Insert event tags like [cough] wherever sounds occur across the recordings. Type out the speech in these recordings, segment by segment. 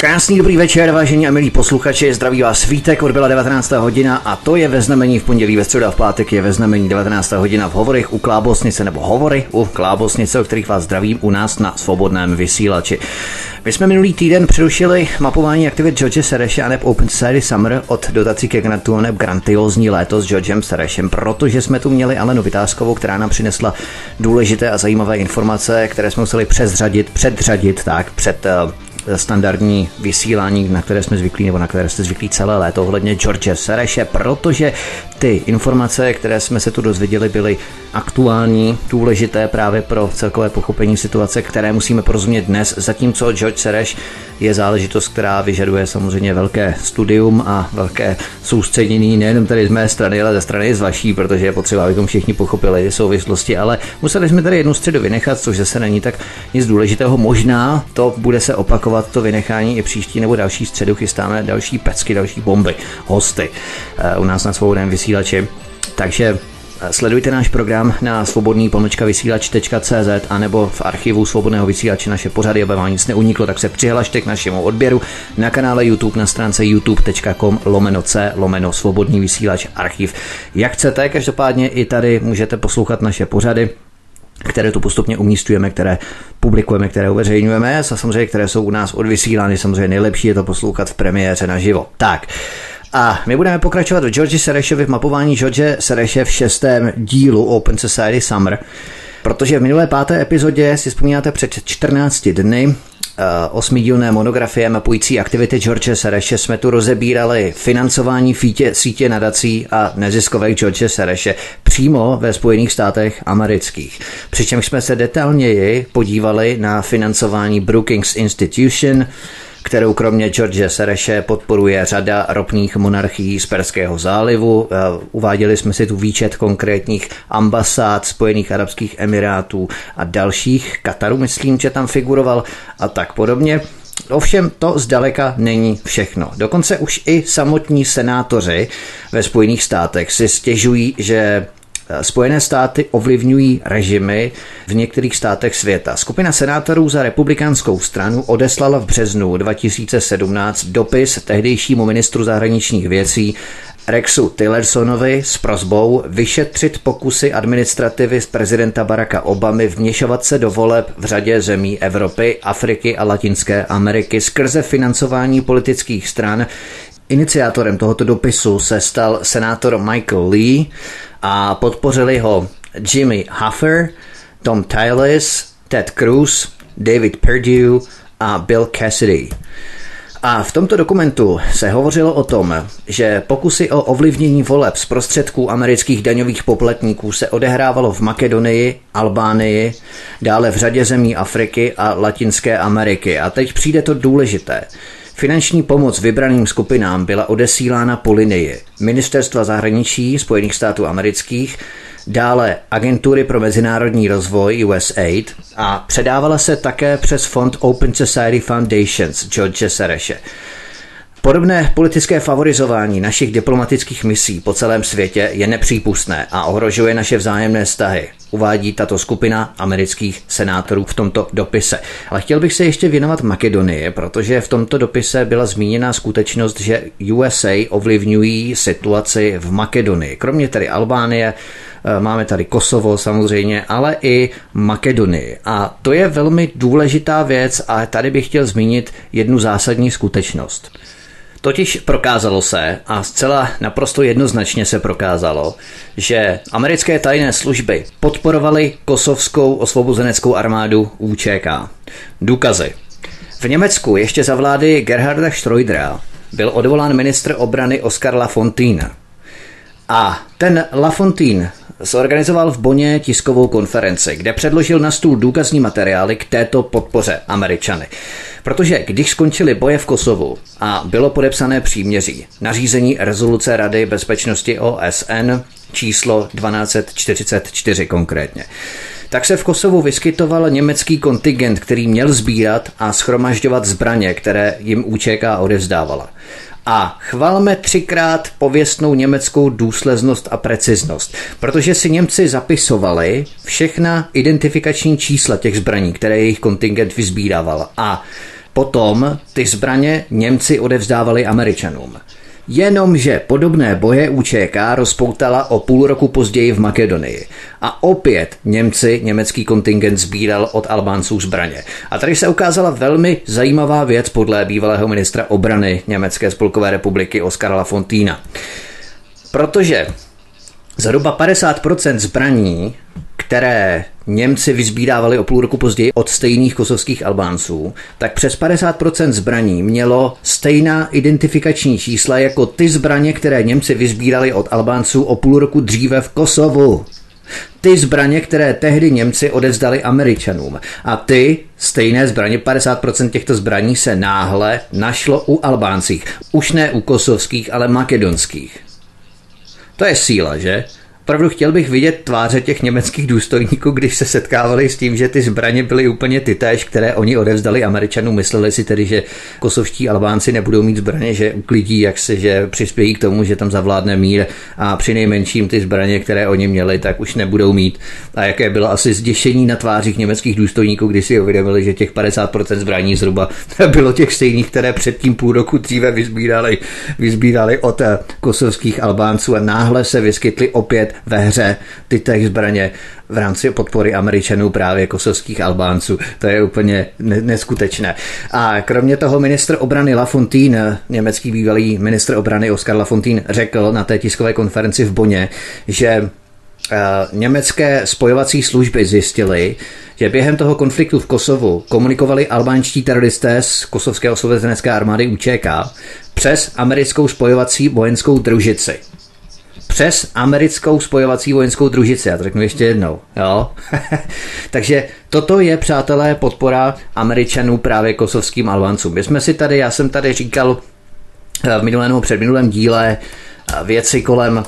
Krásný dobrý večer, vážení a milí posluchači, zdraví vás svítek, odbyla 19. hodina a to je ve znamení v pondělí, ve středu a v pátek je ve znamení 19. hodina v hovorech u Klábosnice nebo hovory u Klábosnice, o kterých vás zdravím u nás na svobodném vysílači. My jsme minulý týden přerušili mapování aktivit George Sereše a neb Open Society Summer od dotací ke grantu a neb grandiozní léto s Georgem Serešem, protože jsme tu měli Alenu Vytázkovou, která nám přinesla důležité a zajímavé informace, které jsme museli přezřadit, předřadit tak před uh, standardní vysílání, na které jsme zvyklí, nebo na které jste zvyklí celé léto ohledně George Sereše, protože ty informace, které jsme se tu dozvěděli, byly aktuální, důležité právě pro celkové pochopení situace, které musíme porozumět dnes, zatímco George Sereš je záležitost, která vyžaduje samozřejmě velké studium a velké soustředění nejenom tady z mé strany, ale ze strany z vaší, protože je potřeba, abychom všichni pochopili souvislosti, ale museli jsme tady jednu středu vynechat, což zase není tak nic důležitého. Možná to bude se opakovat to vynechání i příští nebo další středu. Chystáme další pecky, další bomby, hosty eh, u nás na svobodném vysílači. Takže Sledujte náš program na svobodný pomlčka vysílač.cz a nebo v archivu svobodného vysílače naše pořady, aby vám nic neuniklo, tak se přihlašte k našemu odběru na kanále YouTube na stránce youtube.com lomeno c lomeno svobodný vysílač archiv. Jak chcete, každopádně i tady můžete poslouchat naše pořady které tu postupně umístujeme, které publikujeme, které uveřejňujeme a samozřejmě, které jsou u nás odvysílány. Samozřejmě nejlepší je to poslouchat v premiéře naživo. Tak, a my budeme pokračovat v George Serešovi v mapování George Sereše v šestém dílu Open Society Summer, protože v minulé páté epizodě si vzpomínáte před 14 dny eh, osmidílné monografie mapující aktivity George Sereše jsme tu rozebírali financování fítě, sítě nadací a neziskovek George Sereše přímo ve Spojených státech amerických. Přičemž jsme se detailněji podívali na financování Brookings Institution, kterou kromě George Sereše podporuje řada ropných monarchií z Perského zálivu. Eh, uváděli jsme si tu výčet konkrétních ambasád Spojených Arabských Emirátů a dalších. Kataru, myslím, že tam figuroval a tak podobně. Ovšem to zdaleka není všechno. Dokonce už i samotní senátoři ve Spojených státech si stěžují, že Spojené státy ovlivňují režimy v některých státech světa. Skupina senátorů za republikánskou stranu odeslala v březnu 2017 dopis tehdejšímu ministru zahraničních věcí Rexu Tillersonovi s prozbou vyšetřit pokusy administrativy z prezidenta Baracka Obamy vměšovat se do voleb v řadě zemí Evropy, Afriky a Latinské Ameriky skrze financování politických stran. Iniciátorem tohoto dopisu se stal senátor Michael Lee, a podpořili ho Jimmy Huffer, Tom Tyles, Ted Cruz, David Perdue a Bill Cassidy. A v tomto dokumentu se hovořilo o tom, že pokusy o ovlivnění voleb z prostředků amerických daňových poplatníků se odehrávalo v Makedonii, Albánii, dále v řadě zemí Afriky a Latinské Ameriky. A teď přijde to důležité. Finanční pomoc vybraným skupinám byla odesílána po linii Ministerstva zahraničí Spojených států amerických, dále Agentury pro mezinárodní rozvoj USAID a předávala se také přes fond Open Society Foundations George Sereše. Podobné politické favorizování našich diplomatických misí po celém světě je nepřípustné a ohrožuje naše vzájemné vztahy, uvádí tato skupina amerických senátorů v tomto dopise. Ale chtěl bych se ještě věnovat Makedonii, protože v tomto dopise byla zmíněna skutečnost, že USA ovlivňují situaci v Makedonii. Kromě tedy Albánie, eh, Máme tady Kosovo samozřejmě, ale i Makedonii. A to je velmi důležitá věc a tady bych chtěl zmínit jednu zásadní skutečnost. Totiž prokázalo se, a zcela naprosto jednoznačně se prokázalo, že americké tajné služby podporovaly kosovskou osvobozeneckou armádu UČK. Důkazy. V Německu ještě za vlády Gerharda Schroedera byl odvolán ministr obrany Oskar Lafontaine. A ten Lafontaine zorganizoval v Boně tiskovou konferenci, kde předložil na stůl důkazní materiály k této podpoře Američany. Protože když skončily boje v Kosovu a bylo podepsané příměří, nařízení rezoluce Rady bezpečnosti OSN číslo 1244 konkrétně, tak se v Kosovu vyskytoval německý kontingent, který měl sbírat a schromažďovat zbraně, které jim UČK odevzdávala a chvalme třikrát pověstnou německou důslednost a preciznost, protože si Němci zapisovali všechna identifikační čísla těch zbraní, které jejich kontingent vyzbíraval a Potom ty zbraně Němci odevzdávali Američanům. Jenomže podobné boje UČK rozpoutala o půl roku později v Makedonii. A opět Němci, německý kontingent sbíral od Albánců zbraně. A tady se ukázala velmi zajímavá věc podle bývalého ministra obrany Německé spolkové republiky Oskara Lafontína. Protože zhruba 50% zbraní které Němci vyzbírávali o půl roku později od stejných kosovských Albánců, tak přes 50% zbraní mělo stejná identifikační čísla jako ty zbraně, které Němci vyzbírali od Albánců o půl roku dříve v Kosovu. Ty zbraně, které tehdy Němci odevzdali Američanům. A ty stejné zbraně, 50% těchto zbraní se náhle našlo u Albáncích. Už ne u kosovských, ale makedonských. To je síla, že? Opravdu chtěl bych vidět tváře těch německých důstojníků, když se setkávali s tím, že ty zbraně byly úplně ty též, které oni odevzdali Američanům. Mysleli si tedy, že kosovští Albánci nebudou mít zbraně, že uklidí, jak se, že přispějí k tomu, že tam zavládne mír a při nejmenším ty zbraně, které oni měli, tak už nebudou mít. A jaké bylo asi zděšení na tvářích německých důstojníků, když si uvědomili, že těch 50% zbraní zhruba [laughs] bylo těch stejných, které předtím půl roku dříve vyzbírali, vyzbírali od kosovských Albánců a náhle se vyskytly opět ve hře ty těch zbraně v rámci podpory Američanů právě kosovských Albánců. To je úplně neskutečné. A kromě toho ministr obrany Lafontaine, německý bývalý ministr obrany Oskar Lafontaine, řekl na té tiskové konferenci v Boně, že eh, německé spojovací služby zjistily, že během toho konfliktu v Kosovu komunikovali albánští teroristé z kosovské osvobozenecké armády UČK přes americkou spojovací vojenskou družici přes americkou spojovací vojenskou družici. Já to řeknu ještě jednou. Jo? [laughs] Takže toto je, přátelé, podpora Američanů právě kosovským Albáncům. My jsme si tady, já jsem tady říkal eh, v minulém nebo předminulém díle eh, věci kolem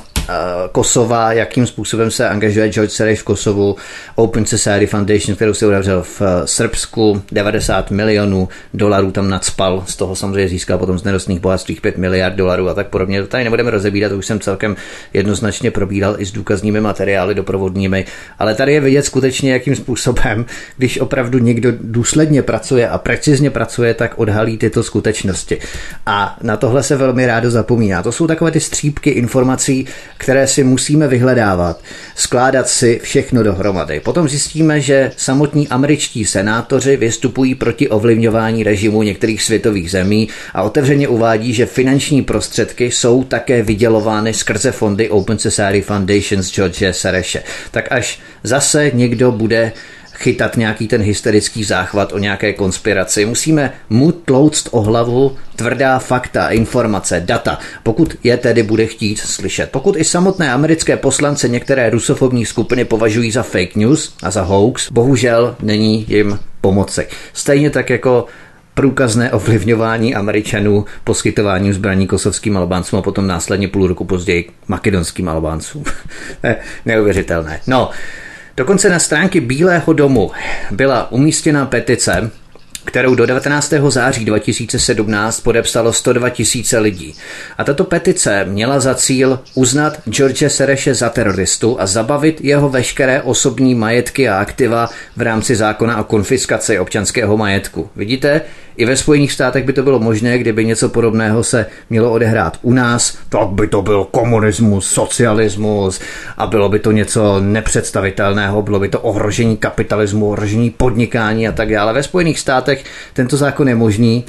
Kosova, jakým způsobem se angažuje George Soros v Kosovu, Open Society Foundation, kterou se udavřel v eh, Srbsku, 90 milionů dolarů tam nadspal, z toho samozřejmě získal potom z nerostných bohatství 5 miliard dolarů a tak podobně. To tady nebudeme rozebírat, to už jsem celkem jednoznačně probíral i s důkazními materiály doprovodními, ale tady je vidět skutečně, jakým způsobem, když opravdu někdo důsledně pracuje a precizně pracuje, tak odhalí tyto skutečnosti. A na tohle se velmi rádo zapomíná. To jsou takové ty střípky informací, které si musíme vyhledávat, skládat si všechno dohromady. Potom zjistíme, že samotní američtí senátoři vystupují proti ovlivňování režimu některých světových zemí a otevřeně uvádí, že finanční prostředky jsou také vydělovány skrze fondy Open Society Foundations George Sereše. Tak až zase někdo bude chytat nějaký ten hysterický záchvat o nějaké konspiraci. Musíme mu tlouct o hlavu tvrdá fakta, informace, data, pokud je tedy bude chtít slyšet. Pokud i samotné americké poslance některé rusofobní skupiny považují za fake news a za hoax, bohužel není jim pomoci. Stejně tak jako průkazné ovlivňování Američanů poskytováním zbraní kosovským Albáncům a potom následně půl roku později makedonským Albáncům. [laughs] Neuvěřitelné. No, Dokonce na stránky Bílého domu byla umístěna petice, kterou do 19. září 2017 podepsalo 102 tisíce lidí. A tato petice měla za cíl uznat George Sereše za teroristu a zabavit jeho veškeré osobní majetky a aktiva v rámci zákona o konfiskaci občanského majetku. Vidíte, i ve Spojených státech by to bylo možné, kdyby něco podobného se mělo odehrát u nás, tak by to byl komunismus, socialismus a bylo by to něco nepředstavitelného, bylo by to ohrožení kapitalismu, ohrožení podnikání a tak dále. Ve Spojených státech tento zákon je možný,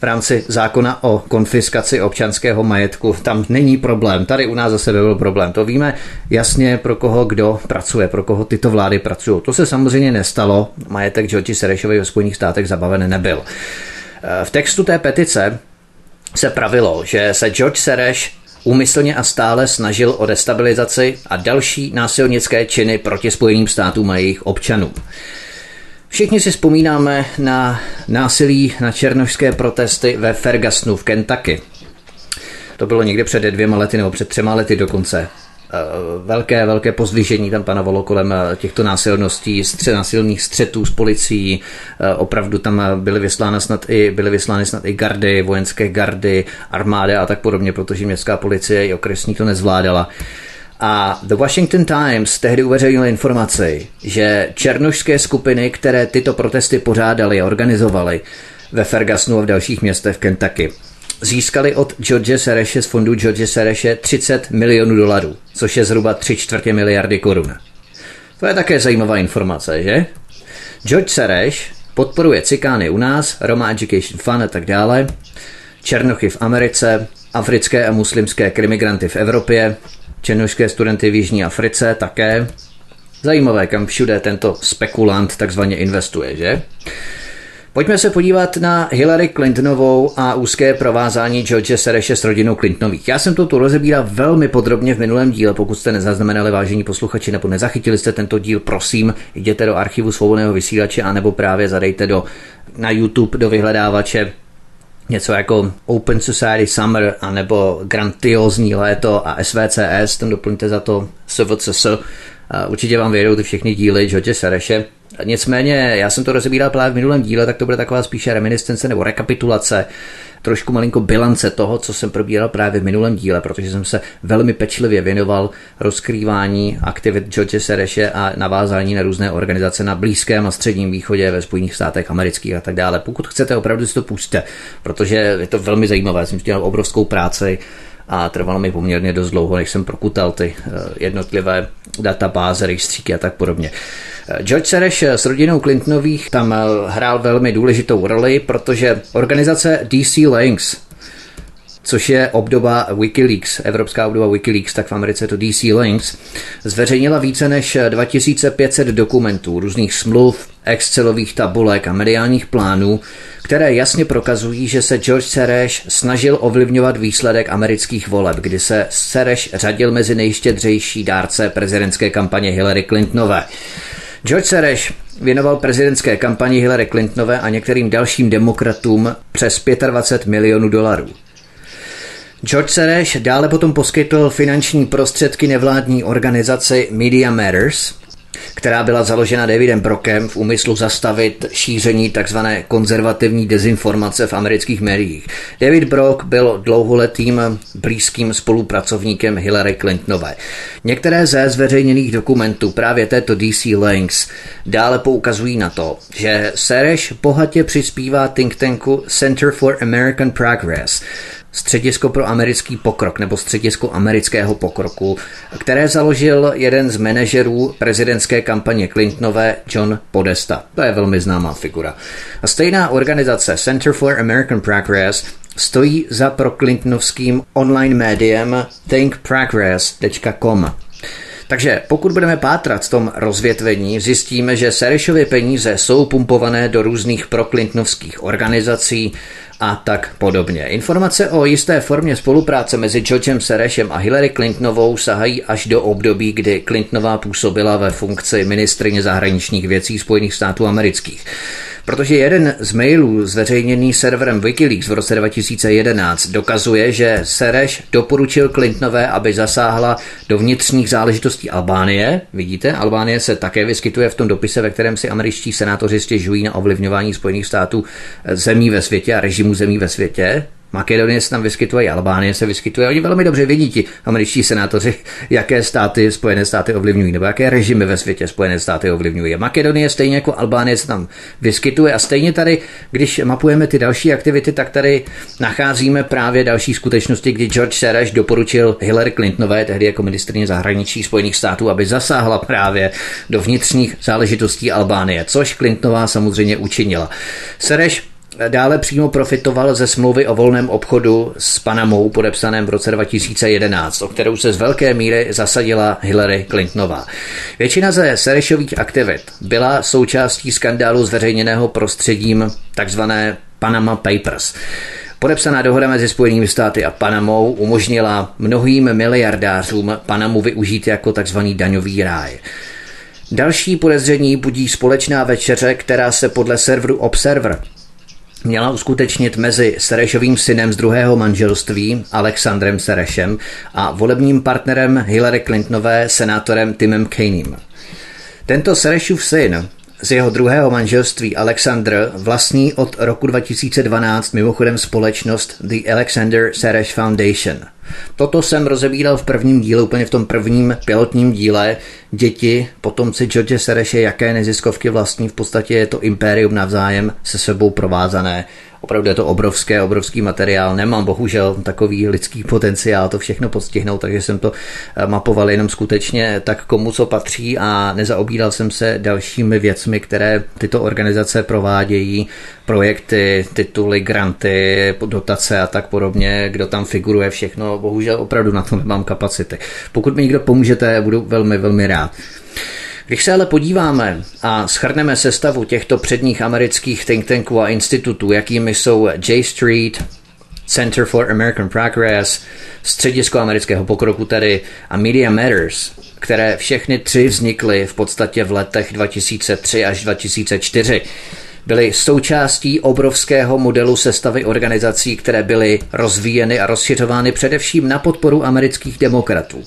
v rámci zákona o konfiskaci občanského majetku. Tam není problém. Tady u nás zase byl problém. To víme jasně, pro koho kdo pracuje, pro koho tyto vlády pracují. To se samozřejmě nestalo. Majetek George Serešovi ve Spojených státech zabaven nebyl. V textu té petice se pravilo, že se George Sereš úmyslně a stále snažil o destabilizaci a další násilnické činy proti Spojeným státům a jejich občanům. Všichni si vzpomínáme na násilí na černožské protesty ve Fergusonu v Kentucky. To bylo někde před dvěma lety nebo před třema lety dokonce. Eh, velké, velké pozdvižení tam panovalo kolem eh, těchto násilností, stře, násilných střetů s policií. Eh, opravdu tam byly vyslány snad i, byly vyslány snad i gardy, vojenské gardy, armády a tak podobně, protože městská policie i okresní to nezvládala. A The Washington Times tehdy uveřejnil informaci, že černošské skupiny, které tyto protesty pořádaly a organizovaly, ve Fergusonu a v dalších městech v Kentucky získali od George Sereše z fondu George Sereše 30 milionů dolarů, což je zhruba 3 čtvrtě miliardy korun. To je také zajímavá informace, že? George Sereš podporuje cikány u nás, Roma Education Fund a tak dále, černochy v Americe, africké a muslimské krimigranty v Evropě, černošské studenty v Jižní Africe také. Zajímavé, kam všude tento spekulant takzvaně investuje, že? Pojďme se podívat na Hillary Clintonovou a úzké provázání George Sereše s rodinou Clintonových. Já jsem to tu rozebíral velmi podrobně v minulém díle, pokud jste nezaznamenali vážení posluchači nebo nezachytili jste tento díl, prosím, jděte do archivu svobodného vysílače anebo právě zadejte do, na YouTube do vyhledávače něco jako Open Society Summer anebo Grandiozní léto a SVCS, tam doplňte za to SVCS. Určitě vám vědou ty všechny díly George Sereše. Nicméně, já jsem to rozebíral právě v minulém díle, tak to bude taková spíše reminiscence nebo rekapitulace, trošku malinko bilance toho, co jsem probíral právě v minulém díle, protože jsem se velmi pečlivě věnoval rozkrývání aktivit George Sereše a navázání na různé organizace na Blízkém a Středním východě ve Spojených státech amerických a tak dále. Pokud chcete, opravdu si to pusťte, protože je to velmi zajímavé. Jsem dělal obrovskou práci a trvalo mi poměrně dost dlouho, než jsem prokutal ty eh, jednotlivé databáze, rejstříky a tak podobně. George Sereš s rodinou Clintonových tam eh, hrál velmi důležitou roli, protože organizace DC Links, což je obdoba Wikileaks, evropská obdoba Wikileaks, tak v Americe to DC Links, zveřejnila více než 2500 dokumentů, různých smluv, Excelových tabulek a mediálních plánů, které jasně prokazují, že se George Sereš snažil ovlivňovat výsledek amerických voleb, kdy se Sereš řadil mezi nejštědřejší dárce prezidentské kampaně Hillary Clintonové. George Sereš věnoval prezidentské kampani Hillary Clintonové a některým dalším demokratům přes 25 milionů dolarů. George Sereš dále potom poskytl finanční prostředky nevládní organizaci Media Matters, která byla založena Davidem Brockem v úmyslu zastavit šíření tzv. konzervativní dezinformace v amerických médiích. David Brock byl dlouholetým blízkým spolupracovníkem Hillary Clintonové. Některé ze zveřejněných dokumentů právě této DC Links dále poukazují na to, že Sereš bohatě přispívá think tanku Center for American Progress, Středisko pro americký pokrok nebo Středisko amerického pokroku, které založil jeden z manažerů prezidentské kampaně Clintonové John Podesta. To je velmi známá figura. A stejná organizace Center for American Progress stojí za proklintonovským online médiem thinkprogress.com. Takže pokud budeme pátrat v tom rozvětvení, zjistíme, že Serešovy peníze jsou pumpované do různých proklintnovských organizací, a tak podobně. Informace o jisté formě spolupráce mezi Georgem Serešem a Hillary Clintonovou sahají až do období, kdy Clintonová působila ve funkci ministrině zahraničních věcí Spojených států amerických. Protože jeden z mailů zveřejněný serverem Wikileaks v roce 2011 dokazuje, že Sereš doporučil Clintonové, aby zasáhla do vnitřních záležitostí Albánie. Vidíte, Albánie se také vyskytuje v tom dopise, ve kterém si američtí senátoři stěžují na ovlivňování Spojených států zemí ve světě a režimu zemí ve světě. Makedonie se tam vyskytuje, Albánie se vyskytuje. Oni velmi dobře vidí ti američtí senátoři, [laughs] jaké státy Spojené státy ovlivňují, nebo jaké režimy ve světě Spojené státy ovlivňují. Makedonie stejně jako Albánie se tam vyskytuje a stejně tady, když mapujeme ty další aktivity, tak tady nacházíme právě další skutečnosti, kdy George Soros doporučil Hillary Clintonové, tehdy jako ministrně zahraničí Spojených států, aby zasáhla právě do vnitřních záležitostí Albánie, což Clintonová samozřejmě učinila. Sereš dále přímo profitoval ze smlouvy o volném obchodu s Panamou podepsaném v roce 2011, o kterou se z velké míry zasadila Hillary Clintonová. Většina ze Serešových aktivit byla součástí skandálu zveřejněného prostředím takzvané Panama Papers. Podepsaná dohoda mezi Spojenými státy a Panamou umožnila mnohým miliardářům Panamu využít jako takzvaný daňový ráj. Další podezření budí společná večeře, která se podle serveru Observer měla uskutečnit mezi Serešovým synem z druhého manželství Alexandrem Serešem a volebním partnerem Hillary Clintonové senátorem Timem Kaneym. Tento Serešův syn z jeho druhého manželství Alexander vlastní od roku 2012 mimochodem společnost The Alexander Sereš Foundation – Toto jsem rozebíral v prvním díle, úplně v tom prvním pilotním díle. Děti, potomci George Sereše, jaké neziskovky vlastní, v podstatě je to impérium navzájem se sebou provázané. Opravdu je to obrovské, obrovský materiál. Nemám bohužel takový lidský potenciál to všechno postihnout, takže jsem to eh, mapoval jenom skutečně tak, komu co patří a nezaobíral jsem se dalšími věcmi, které tyto organizace provádějí, projekty, tituly, granty, dotace a tak podobně, kdo tam figuruje všechno. Bohužel opravdu na to nemám kapacity. Pokud mi někdo pomůžete, budu velmi, velmi rád. Když se ale podíváme a schrneme sestavu těchto předních amerických think tanků a institutů, jakými jsou J Street, Center for American Progress, Středisko amerického pokroku tedy a Media Matters, které všechny tři vznikly v podstatě v letech 2003 až 2004, byly součástí obrovského modelu sestavy organizací, které byly rozvíjeny a rozšiřovány především na podporu amerických demokratů.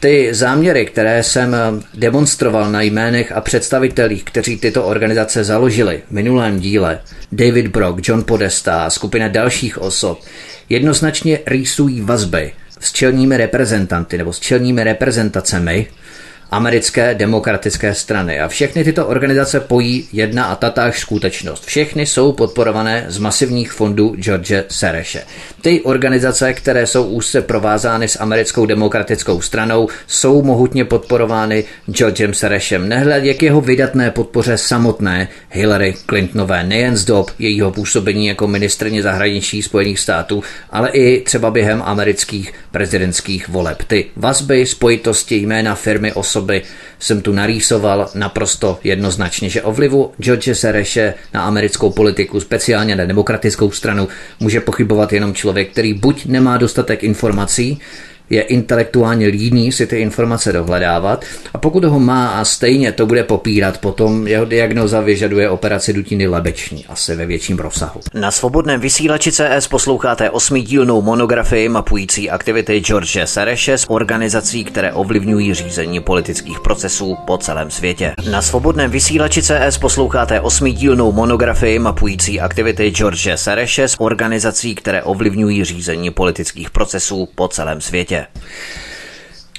Ty záměry, které jsem demonstroval na jménech a představitelích, kteří tyto organizace založili v minulém díle, David Brock, John Podesta a skupina dalších osob, jednoznačně rýsují vazby s čelními reprezentanty nebo s čelními reprezentacemi americké demokratické strany. A všechny tyto organizace pojí jedna a tatáž skutečnost. Všechny jsou podporované z masivních fondů George Sereše. Ty organizace, které jsou úzce provázány s americkou demokratickou stranou, jsou mohutně podporovány Georgem Serešem. Nehledě k jeho vydatné podpoře samotné Hillary Clintonové, nejen z dob jejího působení jako ministrně zahraničí Spojených států, ale i třeba během amerických prezidentských voleb. Ty vazby, spojitosti, jména firmy, osoby jsem tu narýsoval naprosto jednoznačně, že o vlivu George Sereše na americkou politiku, speciálně na demokratickou stranu, může pochybovat jenom člověk, který buď nemá dostatek informací, je intelektuálně líný si ty informace dohledávat a pokud ho má a stejně to bude popírat, potom jeho diagnoza vyžaduje operaci dutiny lebeční, asi ve větším rozsahu. Na svobodném vysílači CS posloucháte osmidílnou monografii mapující aktivity George Sereše z organizací, které ovlivňují řízení politických procesů po celém světě. Na svobodném vysílači CS posloucháte osmidílnou monografii mapující aktivity George Sereše z organizací, které ovlivňují řízení politických procesů po celém světě světě.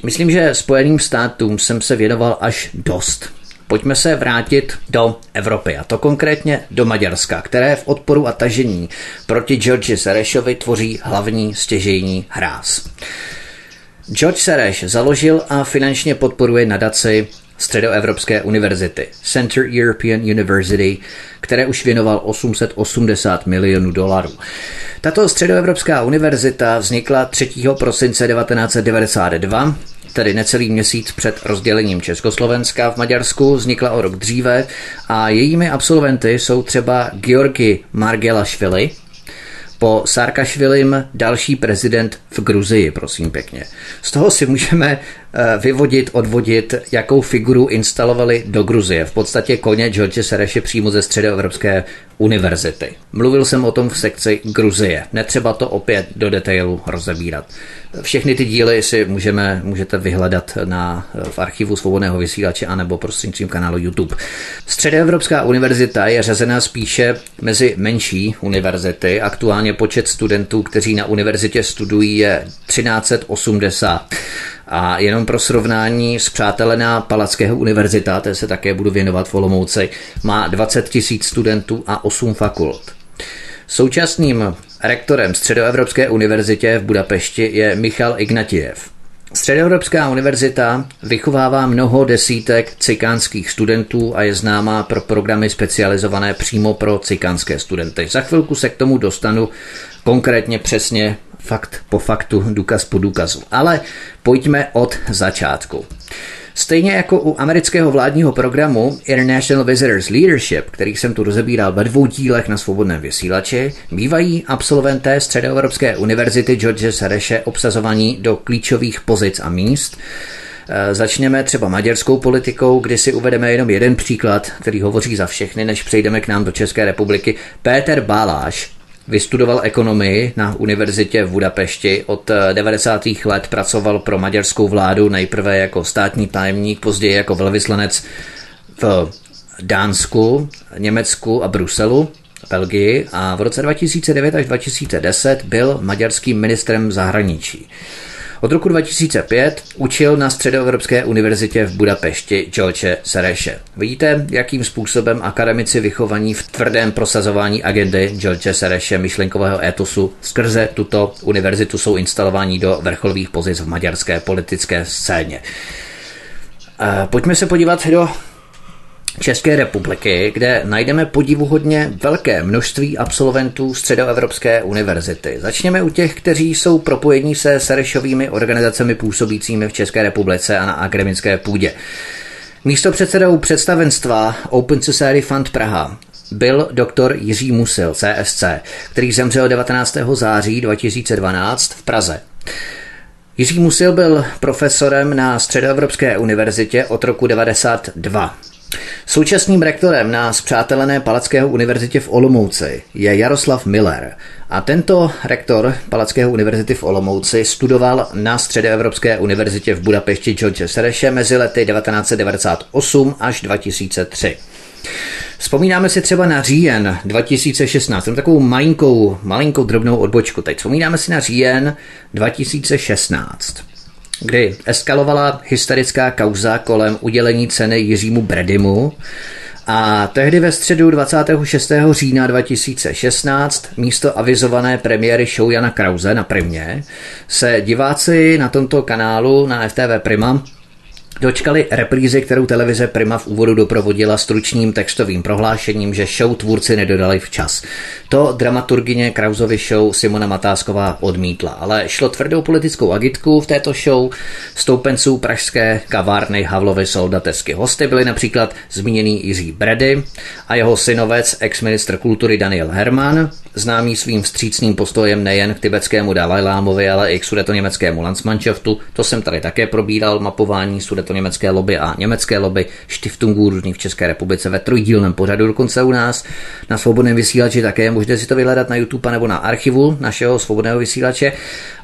Myslím, že Spojeným státům jsem se věnoval až dost. Pojďme se vrátit do Evropy, a to konkrétně do Maďarska, které v odporu a tažení proti Georgi Serešovi tvoří hlavní stěžejní hráz. George Sereš založil a finančně podporuje nadaci Středoevropské univerzity, Center European University, které už věnoval 880 milionů dolarů. Tato Středoevropská univerzita vznikla 3. prosince 1992 tedy necelý měsíc před rozdělením Československa v Maďarsku, vznikla o rok dříve a jejími absolventy jsou třeba Georgi Margelašvili, po Sarkašvilim další prezident v Gruzii, prosím pěkně. Z toho si můžeme vyvodit, odvodit, jakou figuru instalovali do Gruzie. V podstatě koně George Sereše přímo ze Středoevropské univerzity. Mluvil jsem o tom v sekci Gruzie. Netřeba to opět do detailu rozebírat. Všechny ty díly si můžeme, můžete vyhledat na, v archivu svobodného vysílače anebo prostřednictvím kanálu YouTube. Středoevropská univerzita je řazená spíše mezi menší univerzity. Aktuálně počet studentů, kteří na univerzitě studují, je 1380. A jenom pro srovnání s přátelená Palackého univerzita, té se také budu věnovat v Olomouci, má 20 tisíc studentů a 8 fakult. Současným rektorem Středoevropské univerzitě v Budapešti je Michal Ignatiev. Středoevropská univerzita vychovává mnoho desítek cikánských studentů a je známá pro programy specializované přímo pro cikánské studenty. Za chvilku se k tomu dostanu konkrétně přesně fakt po faktu, důkaz po důkazu. Ale pojďme od začátku. Stejně jako u amerického vládního programu International Visitors Leadership, který jsem tu rozebíral ve dvou dílech na svobodném vysílači, bývají absolventé Středoevropské univerzity George Sereše obsazovaní do klíčových pozic a míst. E, začněme třeba maďarskou politikou, kdy si uvedeme jenom jeden příklad, který hovoří za všechny, než přejdeme k nám do České republiky. Péter Baláš, Vystudoval ekonomii na univerzitě v Budapešti. Od 90. Eh, let pracoval pro maďarskou vládu nejprve jako státní tajemník, později jako velvyslanec v Dánsku, Německu a Bruselu. Belgii a v roce 2009 až 2010 byl maďarským ministrem zahraničí. Od roku 2005 učil na Středoevropské univerzitě v Budapešti George Sereše. Vidíte, jakým způsobem akademici vychovaní v tvrdém prosazování agendy George Sereše myšlenkového etosu skrze tuto univerzitu jsou instalováni do vrcholových pozic v maďarské politické scéně. Pojďme se podívat do České republiky, kde najdeme podivuhodně velké množství absolventů Středoevropské univerzity. Začněme u těch, kteří jsou propojení se Serešovými organizacemi působícími v České republice a na akademické půdě. Místo předsedou představenstva Open Society Fund Praha byl doktor Jiří Musil, CSC, který zemřel 19. září 2012 v Praze. Jiří Musil byl profesorem na Středoevropské univerzitě od roku 1992. Současným rektorem na zpřátelené Palackého univerzitě v Olomouci je Jaroslav Miller a tento rektor Palackého univerzity v Olomouci studoval na Středoevropské univerzitě v Budapešti George Sereše mezi lety 1998 až 2003. Vzpomínáme si třeba na říjen 2016, jsem takovou malinkou, malinkou drobnou odbočku teď. Vzpomínáme si na říjen 2016 kdy eskalovala hysterická kauza kolem udělení ceny Jiřímu Bredimu, a tehdy ve středu 26. října 2016 místo avizované premiéry show Jana Krause na Primě se diváci na tomto kanálu na FTV Prima dočkali reprízy, kterou televize Prima v úvodu doprovodila stručným textovým prohlášením, že show tvůrci nedodali včas. To dramaturgině Krauzovy show Simona Matásková odmítla, ale šlo tvrdou politickou agitku v této show stoupenců pražské kavárny Havlovy soldatesky. Hosty byli například zmíněný Jiří Bredy a jeho synovec, ex-ministr kultury Daniel Herman, známý svým vstřícným postojem nejen k tibetskému Dalajlámovi, ale i k sudetoněmeckému Landsmannschaftu. To jsem tady také probíral, mapování sudetoněmecké lobby a německé lobby Stiftungů různých v České republice ve trojdílném pořadu, dokonce u nás na svobodném vysílači také Můžete si to vyhledat na YouTube nebo na archivu našeho svobodného vysílače.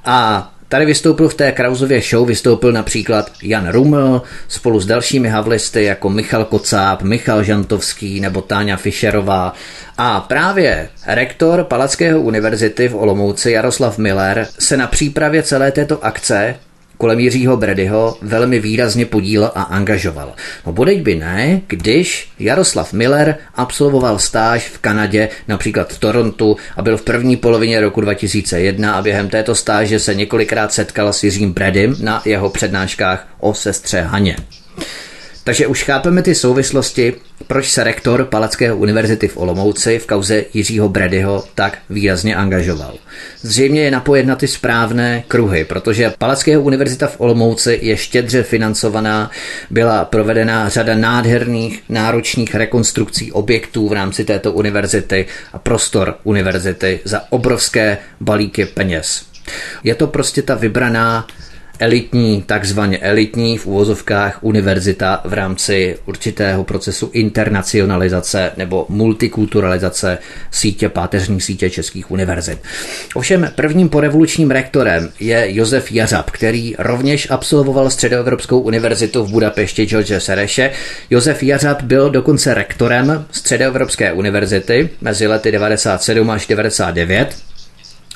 A Tady vystoupil v té Krauzově show, vystoupil například Jan Ruml spolu s dalšími havlisty jako Michal Kocáb, Michal Žantovský nebo Táňa Fischerová. A právě rektor Palackého univerzity v Olomouci Jaroslav Miller se na přípravě celé této akce kolem Jiřího Bredyho velmi výrazně podílel a angažoval. No bodeď by ne, když Jaroslav Miller absolvoval stáž v Kanadě, například v Torontu a byl v první polovině roku 2001 a během této stáže se několikrát setkal s Jiřím Bredym na jeho přednáškách o sestře Haně. Takže už chápeme ty souvislosti, proč se rektor Palackého univerzity v Olomouci v kauze Jiřího Bredyho tak výrazně angažoval. Zřejmě je napojen na ty správné kruhy, protože Palackého univerzita v Olomouci je štědře financovaná, byla provedena řada nádherných, náročných rekonstrukcí objektů v rámci této univerzity a prostor univerzity za obrovské balíky peněz. Je to prostě ta vybraná elitní, takzvaně elitní v úvozovkách univerzita v rámci určitého procesu internacionalizace nebo multikulturalizace sítě, páteřní sítě českých univerzit. Ovšem prvním porevolučním rektorem je Josef Jařab, který rovněž absolvoval Středoevropskou univerzitu v Budapešti George Sereše. Josef Jařab byl dokonce rektorem Středoevropské univerzity mezi lety 97 až 99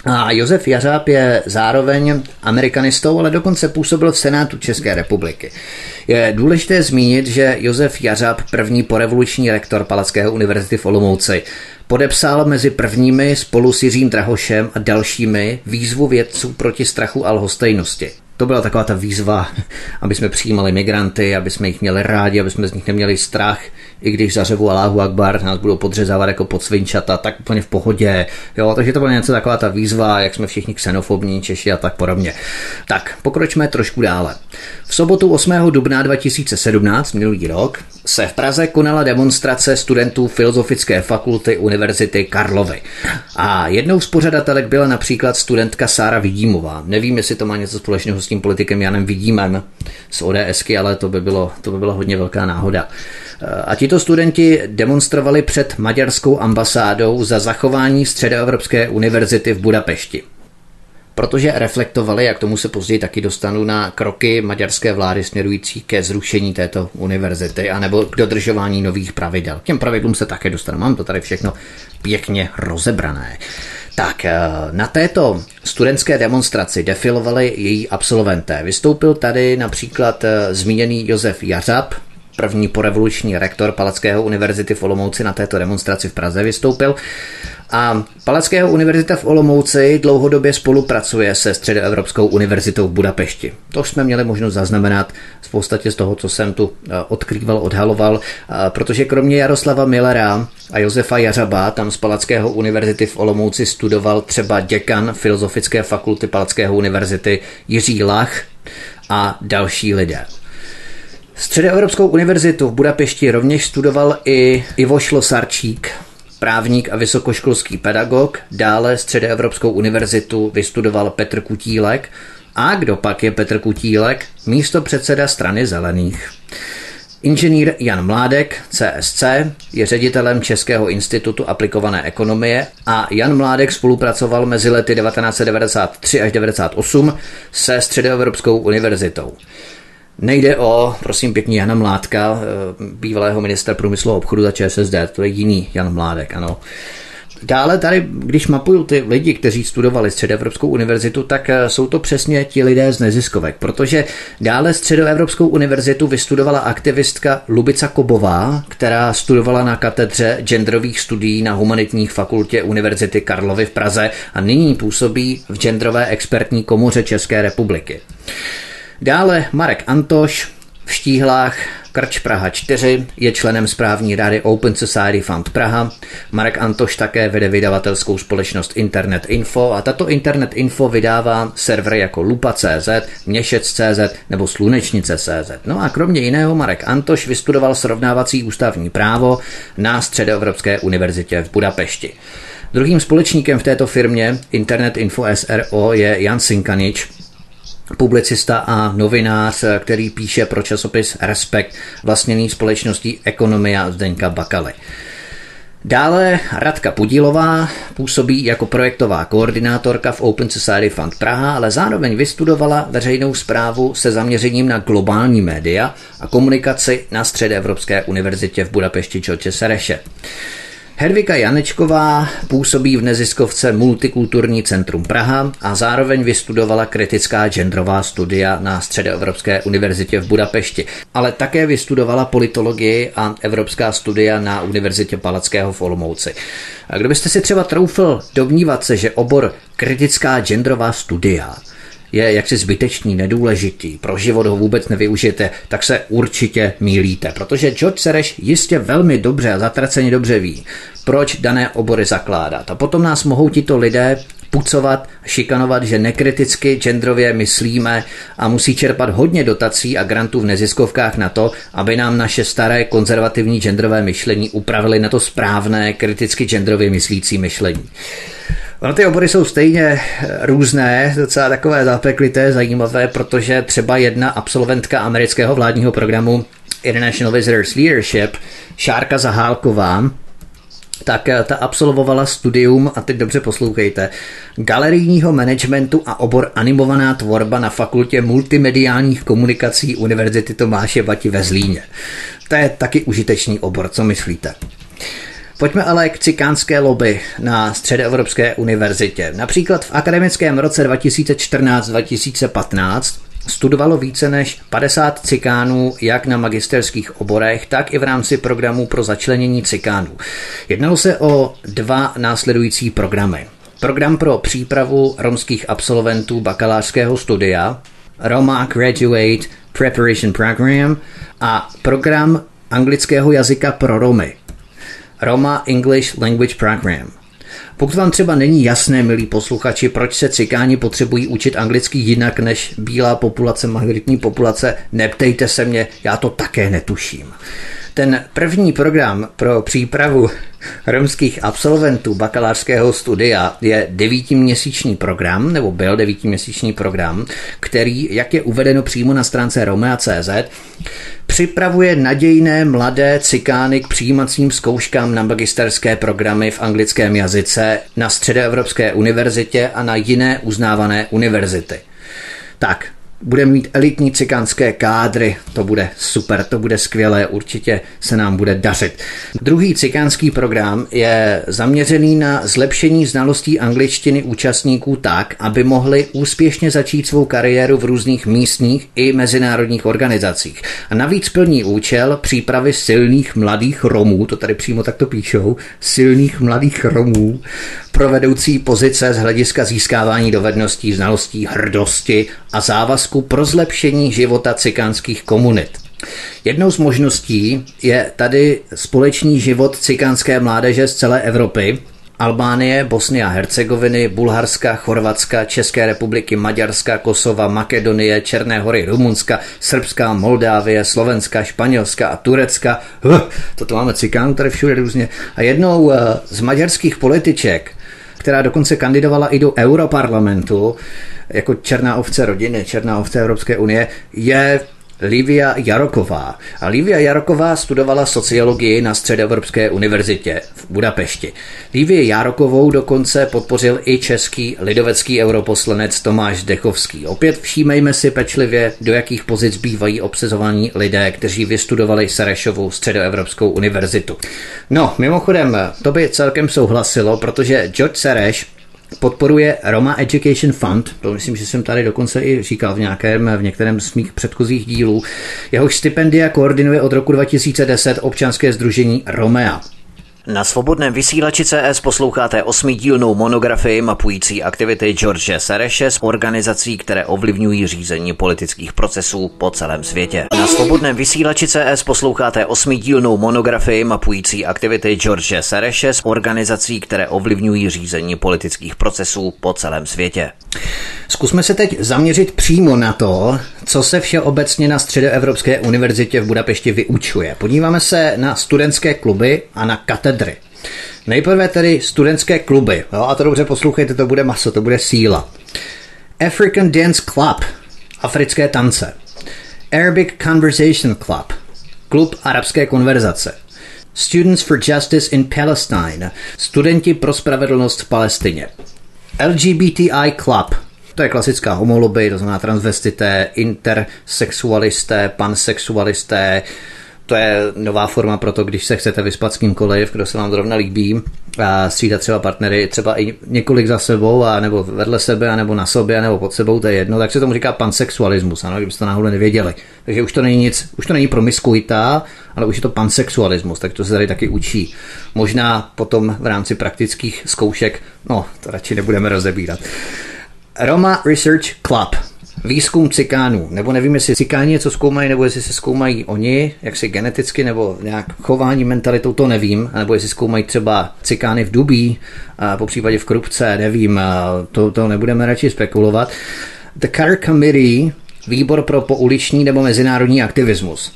a Josef Jařáb je zároveň amerikanistou, ale dokonce působil v Senátu České republiky. Je důležité zmínit, že Josef Jařáb, první porevoluční rektor Palackého univerzity v Olomouci, podepsal mezi prvními spolu s Jiřím Drahošem a dalšími výzvu vědců proti strachu a lhostejnosti. To byla taková ta výzva, aby jsme přijímali migranty, aby jsme jich měli rádi, aby jsme z nich neměli strach, i když zařevu Allahu Akbar, nás budou podřezávat jako podsvinčata, tak úplně v pohodě. Jo, takže to byla něco taková ta výzva, jak jsme všichni xenofobní Češi a tak podobně. Tak, pokročme trošku dále. V sobotu 8. dubna 2017, minulý rok, se v Praze konala demonstrace studentů Filozofické fakulty Univerzity Karlovy. A jednou z pořadatelek byla například studentka Sára Vidímová. Nevím, jestli to má něco společného s tím politikem Janem Vidímem z ODSky, ale to by bylo, to by byla hodně velká náhoda. A tito studenti demonstrovali před maďarskou ambasádou za zachování Středoevropské univerzity v Budapešti. protože reflektovali, jak tomu se později taky dostanu, na kroky maďarské vlády směrující ke zrušení této univerzity anebo k dodržování nových pravidel. K těm pravidlům se také dostanu. Mám to tady všechno pěkně rozebrané. Tak eh, na této studentské demonstraci defilovali její absolventé. Vystoupil tady například eh, zmíněný Josef Jařab, první porevoluční rektor Palackého univerzity v Olomouci na této demonstraci v Praze vystoupil. A Palackého univerzita v Olomouci dlouhodobě spolupracuje se Středoevropskou univerzitou v Budapešti. To jsme měli možnost zaznamenat v podstatě z toho, co jsem tu eh, odkrýval, odhaloval, eh, protože kromě Jaroslava Millera a Josefa Jařaba tam z Palackého univerzity v Olomouci studoval třeba děkan Filozofické fakulty Palackého univerzity Jiří Lach a další lidé. Středoevropskou univerzitu v Budapešti rovněž studoval i Ivo Šlosarčík, právník a vysokoškolský pedagog. Dále Středoevropskou univerzitu vystudoval Petr Kutílek. A kdo pak je Petr Kutílek? Místo předseda strany zelených. Inženýr Jan Mládek, CSC, je ředitelem Českého institutu aplikované ekonomie a Jan Mládek spolupracoval mezi lety 1993 až 1998 se Středoevropskou univerzitou. Nejde o, prosím pěkně, Jana Mládka, eh, bývalého ministra průmyslu a obchodu za ČSSD, to je jiný Jan Mládek, ano. Dále tady, když mapuju ty lidi, kteří studovali Středoevropskou univerzitu, tak eh, jsou to přesně ti lidé z neziskovek, protože dále Středoevropskou univerzitu vystudovala aktivistka Lubica Kobová, která studovala na katedře genderových studií na humanitních fakultě Univerzity Karlovy v Praze a nyní působí v genderové expertní komoře České republiky. Dále Marek Antoš v Štíhlách, Krč Praha 4, je členem správní rady Open Society Fund Praha. Marek Antoš také vede vydavatelskou společnost Internet Info a tato Internet Info vydává servery jako Lupa.cz, Měšec.cz nebo Slunečnice.cz. No a kromě jiného Marek Antoš vystudoval srovnávací ústavní právo na Středoevropské univerzitě v Budapešti. Druhým společníkem v této firmě Internet Info SRO je Jan Sinkanič, publicista a novinář, který píše pro časopis Respekt vlastněný společností Ekonomia Zdeňka Bakaly. Dále Radka Podílová působí jako projektová koordinátorka v Open Society Fund Praha, ale zároveň vystudovala veřejnou zprávu se zaměřením na globální média a komunikaci na Středoevropské univerzitě v Budapešti Čoče Sereše. Hedvika Janečková působí v neziskovce Multikulturní centrum Praha a zároveň vystudovala kritická genderová studia na Středoevropské univerzitě v Budapešti, ale také vystudovala politologii a evropská studia na Univerzitě Palackého v Olomouci. A kdybyste si třeba troufl domnívat se, že obor kritická genderová studia je jaksi zbytečný, nedůležitý, pro život ho vůbec nevyužijete, tak se určitě mílíte, protože George Sereš jistě velmi dobře a zatraceně dobře ví, proč dané obory zakládat. A potom nás mohou tito lidé pucovat, šikanovat, že nekriticky genderově myslíme a musí čerpat hodně dotací a grantů v neziskovkách na to, aby nám naše staré konzervativní genderové myšlení upravili na to správné kriticky genderově myslící myšlení. Ono ty obory jsou stejně eh, různé, docela takové zapeklité, zajímavé, protože třeba jedna absolventka amerického vládního programu International Visitors Leadership, Šárka Zahálková, tak eh, ta absolvovala studium, a teď dobře poslouchejte, galerijního managementu a obor animovaná tvorba na fakultě multimediálních komunikací Univerzity Tomáše Bati ve Zlíně. To je taky užitečný obor, co myslíte? Pojďme ale k cikánské lobby na Středoevropské univerzitě. Například v akademickém roce 2014-2015 studovalo více než 50 cikánů jak na magisterských oborech, tak i v rámci programů pro začlenění cikánů. Jednalo se o dva následující programy. Program pro přípravu romských absolventů bakalářského studia, Roma Graduate Preparation Program a program anglického jazyka pro Romy, Roma English Language Program. Pokud vám třeba není jasné, milí posluchači, proč se cikáni potřebují učit anglicky jinak než bílá populace, majoritní populace, neptejte se mě, já to také netuším. Ten první program pro přípravu romských absolventů bakalářského studia je devítiměsíční program, nebo byl devítiměsíční program, který, jak je uvedeno přímo na stránce Romea.cz, připravuje nadějné mladé cikány k přijímacím zkouškám na magisterské programy v anglickém jazyce na Středoevropské univerzitě a na jiné uznávané univerzity. Tak, budeme mít elitní cikánské kádry, to bude super, to bude skvělé, určitě se nám bude dařit. Druhý cikánský program je zaměřený na zlepšení znalostí angličtiny účastníků tak, aby mohli úspěšně začít svou kariéru v různých místních i mezinárodních organizacích. A navíc plní účel přípravy silných mladých Romů, to tady přímo takto píšou, silných mladých Romů, pro vedoucí pozice z hlediska získávání dovedností, znalostí, hrdosti a závazku pro zlepšení života cikánských komunit. Jednou z možností je tady společný život cikánské mládeže z celé Evropy, Albánie, Bosny a Hercegoviny, Bulharska, Chorvatska, České republiky, Maďarska, Kosova, Makedonie, Černé hory, Rumunska, Srbska, Moldávie, Slovenska, Španělska a Turecka. Huh, toto máme cikánů tady všude různě. A jednou eh, z maďarských političek která dokonce kandidovala i do Europarlamentu jako černá ovce rodiny, černá ovce Evropské unie, je Livia Jaroková. A Livia Jaroková studovala sociologii na Středoevropské univerzitě v Budapešti. Livie Jarokovou dokonce podpořil i český lidovecký europoslanec Tomáš Dechovský. Opět všímejme si pečlivě, do jakých pozic bývají obsazovaní lidé, kteří vystudovali Serešovou Středoevropskou univerzitu. No, mimochodem, to by celkem souhlasilo, protože George Sereš podporuje Roma Education Fund, to myslím, že jsem tady dokonce i říkal v nějakém, v některém z mých předchozích dílů. Jehož stipendia koordinuje od roku 2010 občanské združení Romea. Na svobodném vysílači CS posloucháte osmidílnou monografii mapující aktivity George Sereše z organizací, které ovlivňují řízení politických procesů po celém světě. Na svobodném vysílači CS posloucháte osmidílnou monografii mapující aktivity George Sereše z organizací, které ovlivňují řízení politických procesů po celém světě. Zkusme se teď zaměřit přímo na to, co se všeobecně na Středoevropské univerzitě v Budapešti vyučuje. Podíváme se na studentské kluby a na katedry. Nejprve tedy studentské kluby. Jo, a to dobře poslouchejte, to bude maso, to bude síla. African Dance Club, africké tance. Arabic Conversation Club, klub arabské konverzace. Students for Justice in Palestine, studenti pro spravedlnost v Palestině. LGBTI Club, to je klasická homoloby, to znamená transvestité, intersexualisté, pansexualisté, to je nová forma pro to, když se chcete vyspat s kýmkoliv, kdo se vám zrovna líbí, a střídat třeba partnery, třeba i několik za sebou, a nebo vedle sebe, a nebo na sobě, a nebo pod sebou, to je jedno, tak se tomu říká pansexualismus, ano, kdybyste to náhodou nevěděli. Takže už to není nic, už to není promiskuita, ale už je to pansexualismus, tak to se tady taky učí. Možná potom v rámci praktických zkoušek, no, to radši nebudeme rozebírat. Roma Research Club. Výzkum cikánů, nebo nevím, jestli cikáni něco zkoumají, nebo jestli se zkoumají oni, jak si geneticky, nebo nějak chování, mentalitou, to nevím, nebo jestli zkoumají třeba cikány v dubí, a po případě v krupce, nevím, to, to nebudeme radši spekulovat. The Care Committee, výbor pro pouliční nebo mezinárodní aktivismus.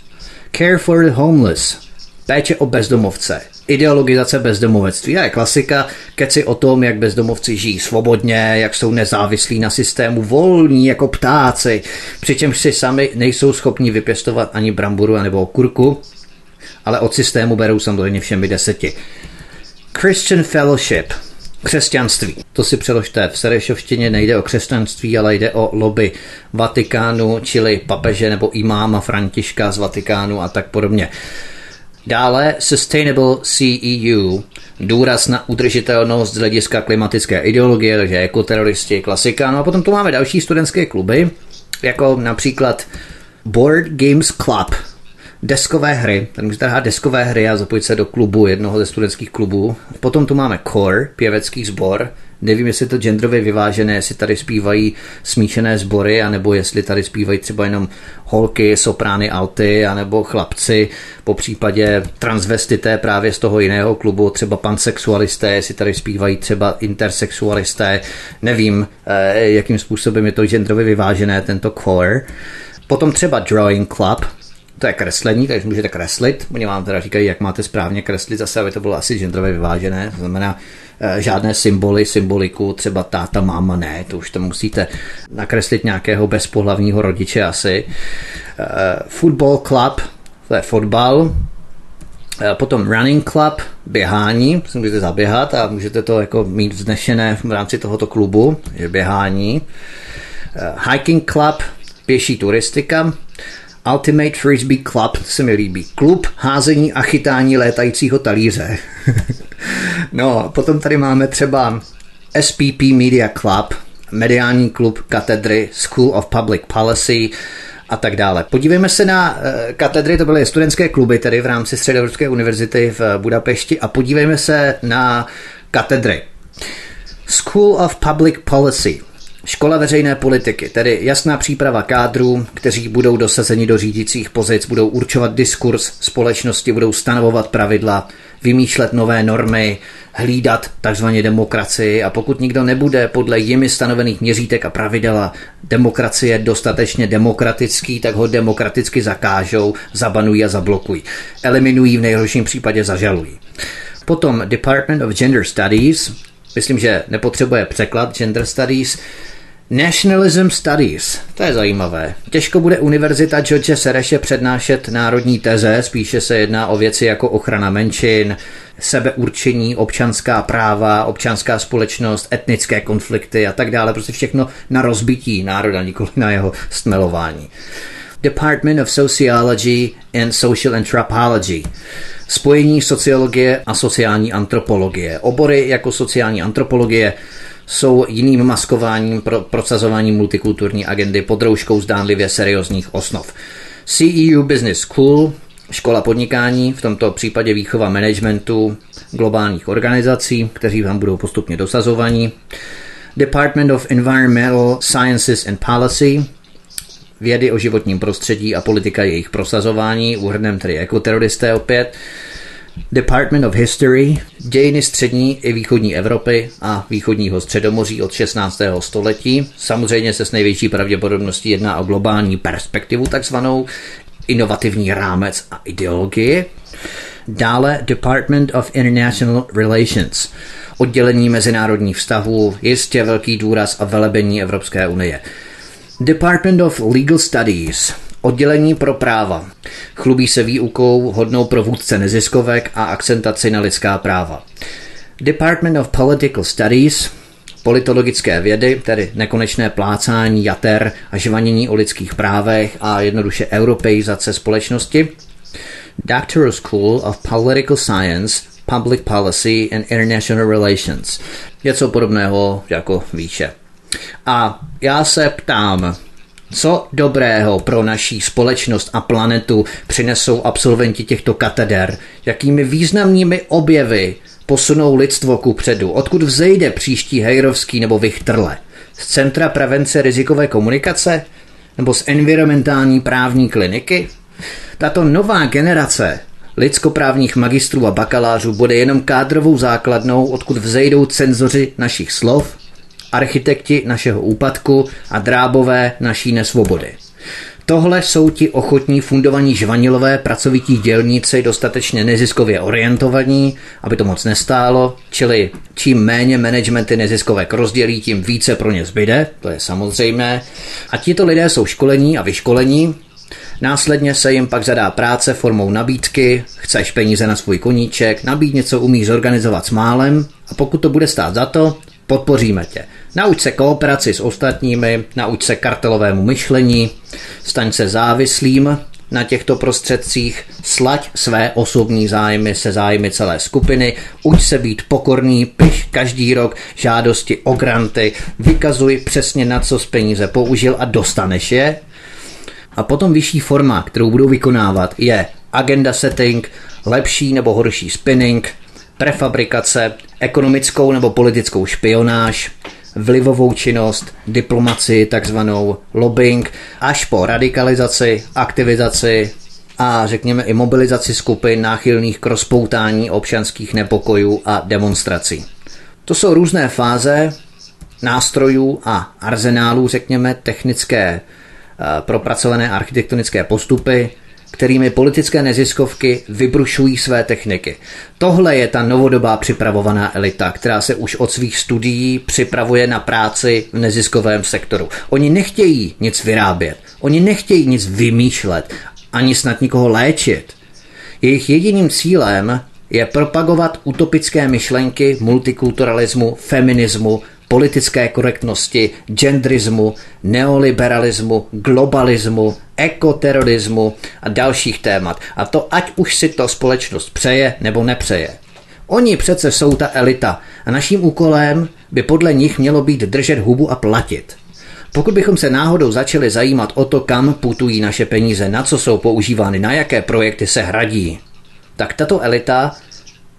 Care for the Homeless, péče o bezdomovce, ideologizace bezdomovectví. A je klasika, keci o tom, jak bezdomovci žijí svobodně, jak jsou nezávislí na systému, volní jako ptáci, přičemž si sami nejsou schopni vypěstovat ani bramburu nebo kurku, ale od systému berou samozřejmě všemi deseti. Christian Fellowship, křesťanství. To si přeložte v Serešovštině, nejde o křesťanství, ale jde o lobby Vatikánu, čili papeže nebo imáma Františka z Vatikánu a tak podobně. Dále Sustainable CEU, důraz na udržitelnost z hlediska klimatické ideologie, takže ekoteroristi, klasika. No a potom tu máme další studentské kluby, jako například Board Games Club, deskové hry. Tady můžete hrát deskové hry a zapojit se do klubu, jednoho ze studentských klubů. Potom tu máme Core, pěvecký sbor, Nevím, jestli to genderově vyvážené, jestli tady zpívají smíšené sbory, anebo jestli tady zpívají třeba jenom holky, soprány, alty, anebo chlapci, po případě transvestité právě z toho jiného klubu, třeba pansexualisté, jestli tady zpívají třeba intersexualisté, nevím, eh, jakým způsobem je to genderově vyvážené, tento core. Potom třeba Drawing Club, to je kreslení, takže můžete kreslit. Oni vám teda říkají, jak máte správně kreslit, zase aby to bylo asi genderově vyvážené. To znamená, žádné symboly, symboliku, třeba táta, máma, ne, to už to musíte nakreslit nějakého bezpohlavního rodiče asi. Eh, football club, to je fotbal, eh, Potom running club, běhání, můžete zaběhat a můžete to jako mít vznešené v rámci tohoto klubu, je běhání. Hiking club, pěší turistika. Ultimate Frisbee Club, se mi líbí. Klub házení a chytání létajícího talíře. [laughs] no, potom tady máme třeba SPP Media Club, mediální klub katedry School of Public Policy a tak dále. Podívejme se na uh, katedry, to byly studentské kluby tedy v rámci Středoevropské univerzity v Budapešti a podívejme se na katedry. School of Public Policy – Škola veřejné politiky, tedy jasná příprava kádrů, kteří budou dosazeni do řídících pozic, budou určovat diskurs společnosti, budou stanovovat pravidla, vymýšlet nové normy, hlídat takzvaně demokracii a pokud nikdo nebude podle jimi stanovených měřítek a pravidel a demokracie dostatečně demokratický, tak ho demokraticky zakážou, zabanují a zablokují. Eliminují v nejhorším případě zažalují. Potom Department of Gender Studies, myslím, že nepotřebuje překlad Gender Studies, Nationalism Studies, to je zajímavé. Těžko bude Univerzita George Sereše přednášet národní teze, spíše se jedná o věci jako ochrana menšin, sebeurčení, občanská práva, občanská společnost, etnické konflikty a tak dále. Prostě všechno na rozbití národa, nikoli na jeho stmelování. Department of Sociology and Social Anthropology. Spojení sociologie a sociální antropologie. Obory jako sociální antropologie jsou jiným maskováním pro prosazování multikulturní agendy pod rouškou zdánlivě seriózních osnov. CEU Business School, škola podnikání, v tomto případě výchova managementu globálních organizací, kteří vám budou postupně dosazovaní. Department of Environmental Sciences and Policy, vědy o životním prostředí a politika jejich prosazování, úhrnem tedy ekoteroristé opět. Department of History, dějiny střední i východní Evropy a východního středomoří od 16. století. Samozřejmě se s největší pravděpodobností jedná o globální perspektivu, takzvanou inovativní rámec a ideologii. Dále Department of International Relations, oddělení mezinárodních vztahů, jistě velký důraz a velebení Evropské unie. Department of Legal Studies, Oddělení pro práva. Chlubí se výukou hodnou pro vůdce neziskovek a akcentaci na lidská práva. Department of Political Studies, politologické vědy, tedy nekonečné plácání jater a žvanění o lidských právech a jednoduše europeizace společnosti. Doctoral School of Political Science, Public Policy and International Relations. Něco podobného jako výše. A já se ptám, co dobrého pro naší společnost a planetu přinesou absolventi těchto kateder? Jakými významnými objevy posunou lidstvo ku předu? Odkud vzejde příští Hejrovský nebo Vichtrle? Z Centra prevence rizikové komunikace? Nebo z environmentální právní kliniky? Tato nová generace lidskoprávních magistrů a bakalářů bude jenom kádrovou základnou, odkud vzejdou cenzoři našich slov, architekti našeho úpadku a drábové naší nesvobody. Tohle jsou ti ochotní fundovaní žvanilové pracovití dělníci dostatečně neziskově orientovaní, aby to moc nestálo, čili čím méně managementy neziskovek rozdělí, tím více pro ně zbyde, to je samozřejmé. A tito lidé jsou školení a vyškolení, Následně se jim pak zadá práce formou nabídky, chceš peníze na svůj koníček, nabíd něco umíš zorganizovat s málem a pokud to bude stát za to, podpoříme tě. Nauč se kooperaci s ostatními, nauč se kartelovému myšlení, staň se závislým na těchto prostředcích, slaď své osobní zájmy se zájmy celé skupiny, uč se být pokorný, piš každý rok žádosti o granty, vykazuj přesně na co z peníze použil a dostaneš je. A potom vyšší forma, kterou budou vykonávat, je agenda setting, lepší nebo horší spinning, prefabrikace, ekonomickou nebo politickou špionáž, vlivovou činnost, diplomaci, takzvanou lobbying, až po radikalizaci, aktivizaci a řekněme i mobilizaci skupin náchylných k rozpoutání občanských nepokojů a demonstrací. To jsou různé fáze nástrojů a arzenálů, řekněme, technické, eh, propracované architektonické postupy, kterými politické neziskovky vybrušují své techniky. Tohle je ta novodobá připravovaná elita, která se už od svých studií připravuje na práci v neziskovém sektoru. Oni nechtějí nic vyrábět, oni nechtějí nic vymýšlet, ani snad nikoho léčit. Jejich jediným cílem je propagovat utopické myšlenky multikulturalismu, feminismu, politické korektnosti, genderismu, neoliberalismu, globalismu, ekoterorismu a dalších témat. A to ať už si to společnost přeje nebo nepřeje. Oni přece jsou ta elita a naším úkolem by podle nich mělo být držet hubu a platit. Pokud bychom se náhodou začali zajímat o to, kam putují naše peníze, na co jsou používány, na jaké projekty se hradí, tak tato elita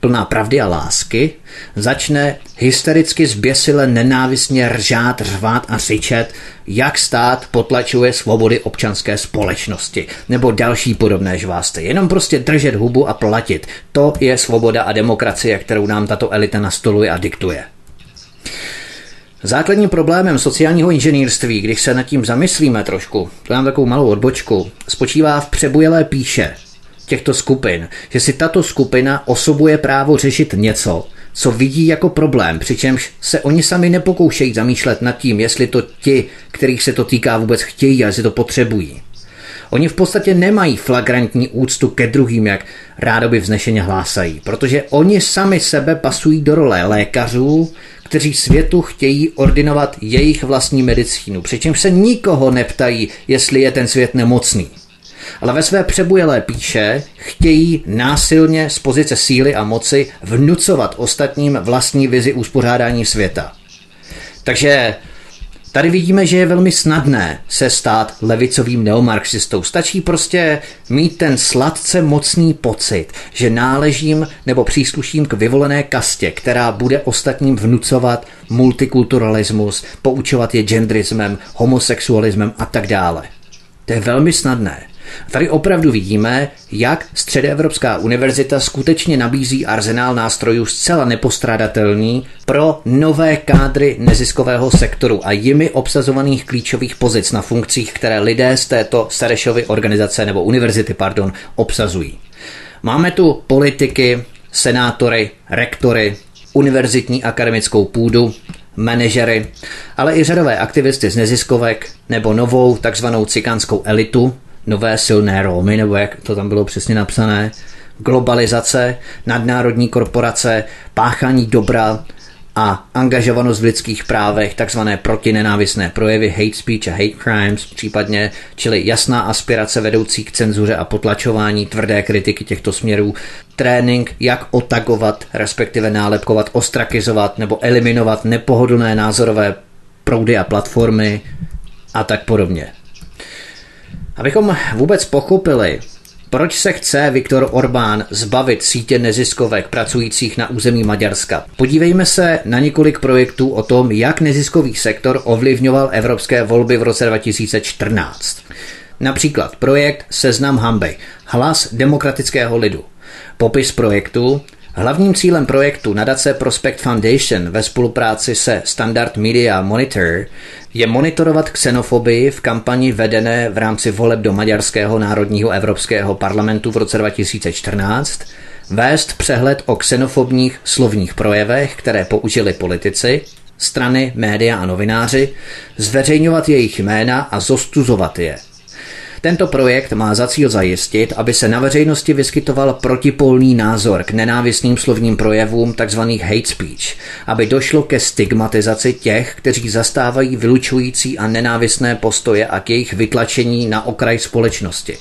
plná pravdy a lásky, začne hystericky zběsile nenávistně ržát, řvát a řičet, jak stát potlačuje svobody občanské společnosti nebo další podobné žvásty. Jenom prostě držet hubu a platit. To je svoboda a demokracie, kterou nám tato elita nastoluje a diktuje. Základním problémem sociálního inženýrství, když se nad tím zamyslíme trošku, to mám takovou malou odbočku, spočívá v přebujelé píše, těchto skupin, že si tato skupina osobuje právo řešit něco, co vidí jako problém, přičemž se oni sami nepokoušejí zamýšlet nad tím, jestli to ti, kterých se to týká, vůbec chtějí a jestli to potřebují. Oni v podstatě nemají flagrantní úctu ke druhým, jak rádoby vznešeně hlásají, protože oni sami sebe pasují do role lékařů, kteří světu chtějí ordinovat jejich vlastní medicínu, přičemž se nikoho neptají, jestli je ten svět nemocný ale ve své přebujelé píše chtějí násilně z pozice síly a moci vnucovat ostatním vlastní vizi uspořádání světa. Takže Tady vidíme, že je velmi snadné se stát levicovým neomarxistou. Stačí prostě mít ten sladce mocný pocit, že náležím nebo přísluším k vyvolené kastě, která bude ostatním vnucovat multikulturalismus, poučovat je genderismem, homosexualismem a tak dále. To je velmi snadné. Tady opravdu vidíme, jak Středoevropská univerzita skutečně nabízí arzenál nástrojů zcela nepostradatelný pro nové kádry neziskového sektoru a jimi obsazovaných klíčových pozic na funkcích, které lidé z této Serešovy organizace nebo univerzity, pardon, obsazují. Máme tu politiky, senátory, rektory, univerzitní akademickou půdu, manažery, ale i řadové aktivisty z neziskovek nebo novou takzvanou cikánskou elitu, nové silné Romy, nebo jak to tam bylo přesně napsané, globalizace, nadnárodní korporace, páchání dobra a angažovanost v lidských právech, takzvané protinenávistné projevy, hate speech a hate crimes případně, čili jasná aspirace vedoucí k cenzuře a potlačování tvrdé kritiky těchto směrů, trénink, jak otagovat, respektive nálepkovat, ostrakizovat nebo eliminovat nepohodlné názorové proudy a platformy a tak podobně. Abychom vůbec pochopili, proč se chce Viktor Orbán zbavit sítě neziskovek pracujících na území Maďarska? Podívejme se na několik projektů o tom, jak neziskový sektor ovlivňoval evropské volby v roce 2014. Například projekt Seznam Hamby, hlas demokratického lidu. Popis projektu, Hlavním cílem projektu nadace Prospect Foundation ve spolupráci se Standard Media Monitor je monitorovat xenofobii v kampani vedené v rámci voleb do Maďarského národního evropského parlamentu v roce 2014, vést přehled o xenofobních slovních projevech, které použili politici, strany, média a novináři, zveřejňovat jejich jména a zostuzovat je – tento projekt má za cíl zajistit, aby se na veřejnosti vyskytoval protipolný názor k nenávistným slovním projevům tzv. hate speech, aby došlo ke stigmatizaci těch, kteří zastávají vylučující a nenávistné postoje a k jejich vytlačení na okraj společnosti.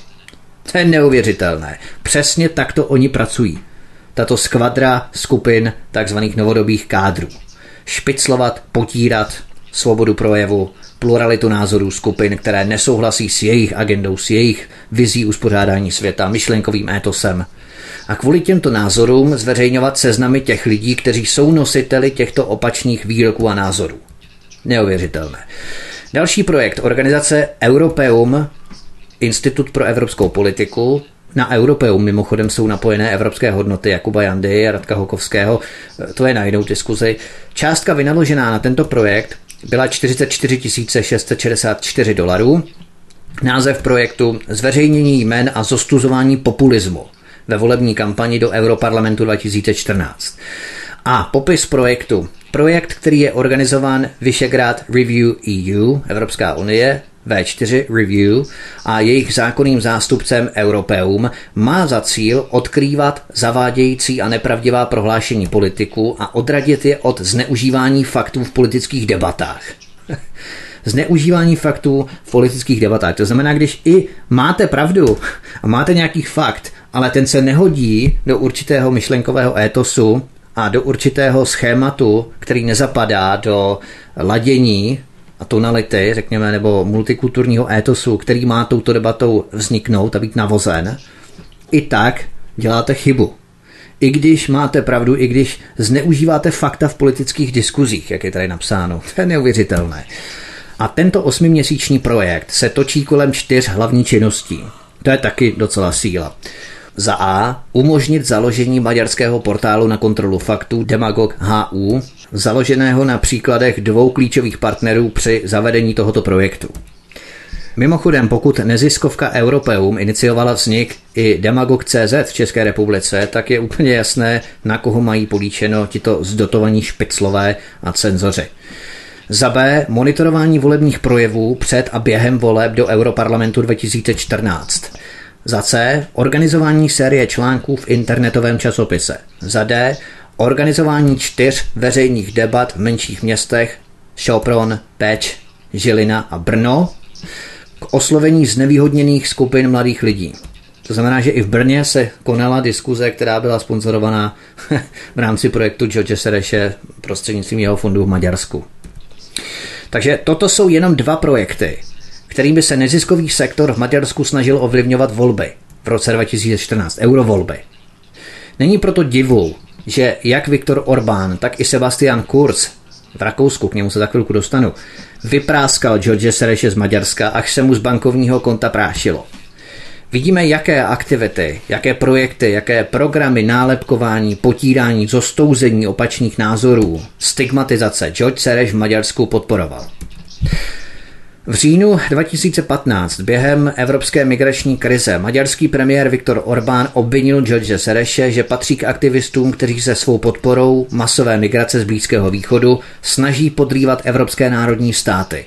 To je neuvěřitelné. Přesně takto oni pracují. Tato skvadra skupin tzv. novodobých kádrů. Špiclovat, potírat, svobodu projevu, pluralitu názorů skupin, které nesouhlasí s jejich agendou, s jejich vizí uspořádání světa, myšlenkovým étosem. A kvůli těmto názorům zveřejňovat seznamy těch lidí, kteří jsou nositeli těchto opačných výroků a názorů. Neuvěřitelné. Další projekt organizace Europeum, Institut pro evropskou politiku, na Europeum mimochodem jsou napojené evropské hodnoty Jakuba Jandy a Radka Hokovského, to je na jinou diskuzi. Částka vynaložená na tento projekt byla 44 664 dolarů Název projektu Zveřejnění jmen a zostuzování populismu ve volební kampani do Europarlamentu 2014. A popis projektu. Projekt, který je organizován Vyšegrad Review EU, Evropská unie, V4 Review a jejich zákonným zástupcem Europeum má za cíl odkrývat zavádějící a nepravdivá prohlášení politiků a odradit je od zneužívání faktů v politických debatách. [laughs] zneužívání faktů v politických debatách. To znamená, když i máte pravdu a máte nějaký fakt, ale ten se nehodí do určitého myšlenkového étosu a do určitého schématu, který nezapadá do ladění tonality, řekněme, nebo multikulturního étosu, který má touto debatou vzniknout a být navozen, i tak děláte chybu. I když máte pravdu, i když zneužíváte fakta v politických diskuzích, jak je tady napsáno. [laughs] To je neuvěřitelné. A tento osmiměsíční projekt se točí kolem čtyř hlavní činností. To je taky docela síla. Za A. Umožnit založení maďarského portálu na kontrolu faktů Demagog HU, založeného na příkladech dvou klíčových partnerů při zavedení tohoto projektu. Mimochodem, pokud neziskovka Europeum iniciovala vznik i Demagog.cz v České republice, tak je úplně jasné, na koho mají políčeno tito zdotovaní špiclové a cenzoři. Za B. Monitorování volebních projevů před a během voleb do Europarlamentu 2014. Za C. Organizování série článků v internetovém časopise. Za D. Organizování čtyř veřejných debat v menších městech Šopron, Peč, Žilina a Brno k oslovení znevýhodněných skupin mladých lidí. To znamená, že i v Brně se konala diskuze, která byla sponzorovaná [laughs] v rámci projektu George Sereše prostřednictvím jeho fondu v Maďarsku. Takže toto jsou jenom dva projekty, kterými se neziskový sektor v Maďarsku snažil ovlivňovat volby v roce 2014, eurovolby. Není proto divu, že jak Viktor Orbán, tak i Sebastian Kurz v Rakousku, k němu se za chvilku dostanu, vypráskal George Sereše z Maďarska, až se mu z bankovního konta prášilo. Vidíme, jaké aktivity, jaké projekty, jaké programy nálepkování, potírání, zostouzení opačných názorů, stigmatizace George Sereš v Maďarsku podporoval. V říjnu 2015 během evropské migrační krize maďarský premiér Viktor Orbán obvinil George Sereše, že patří k aktivistům, kteří se svou podporou masové migrace z Blízkého východu snaží podrývat evropské národní státy.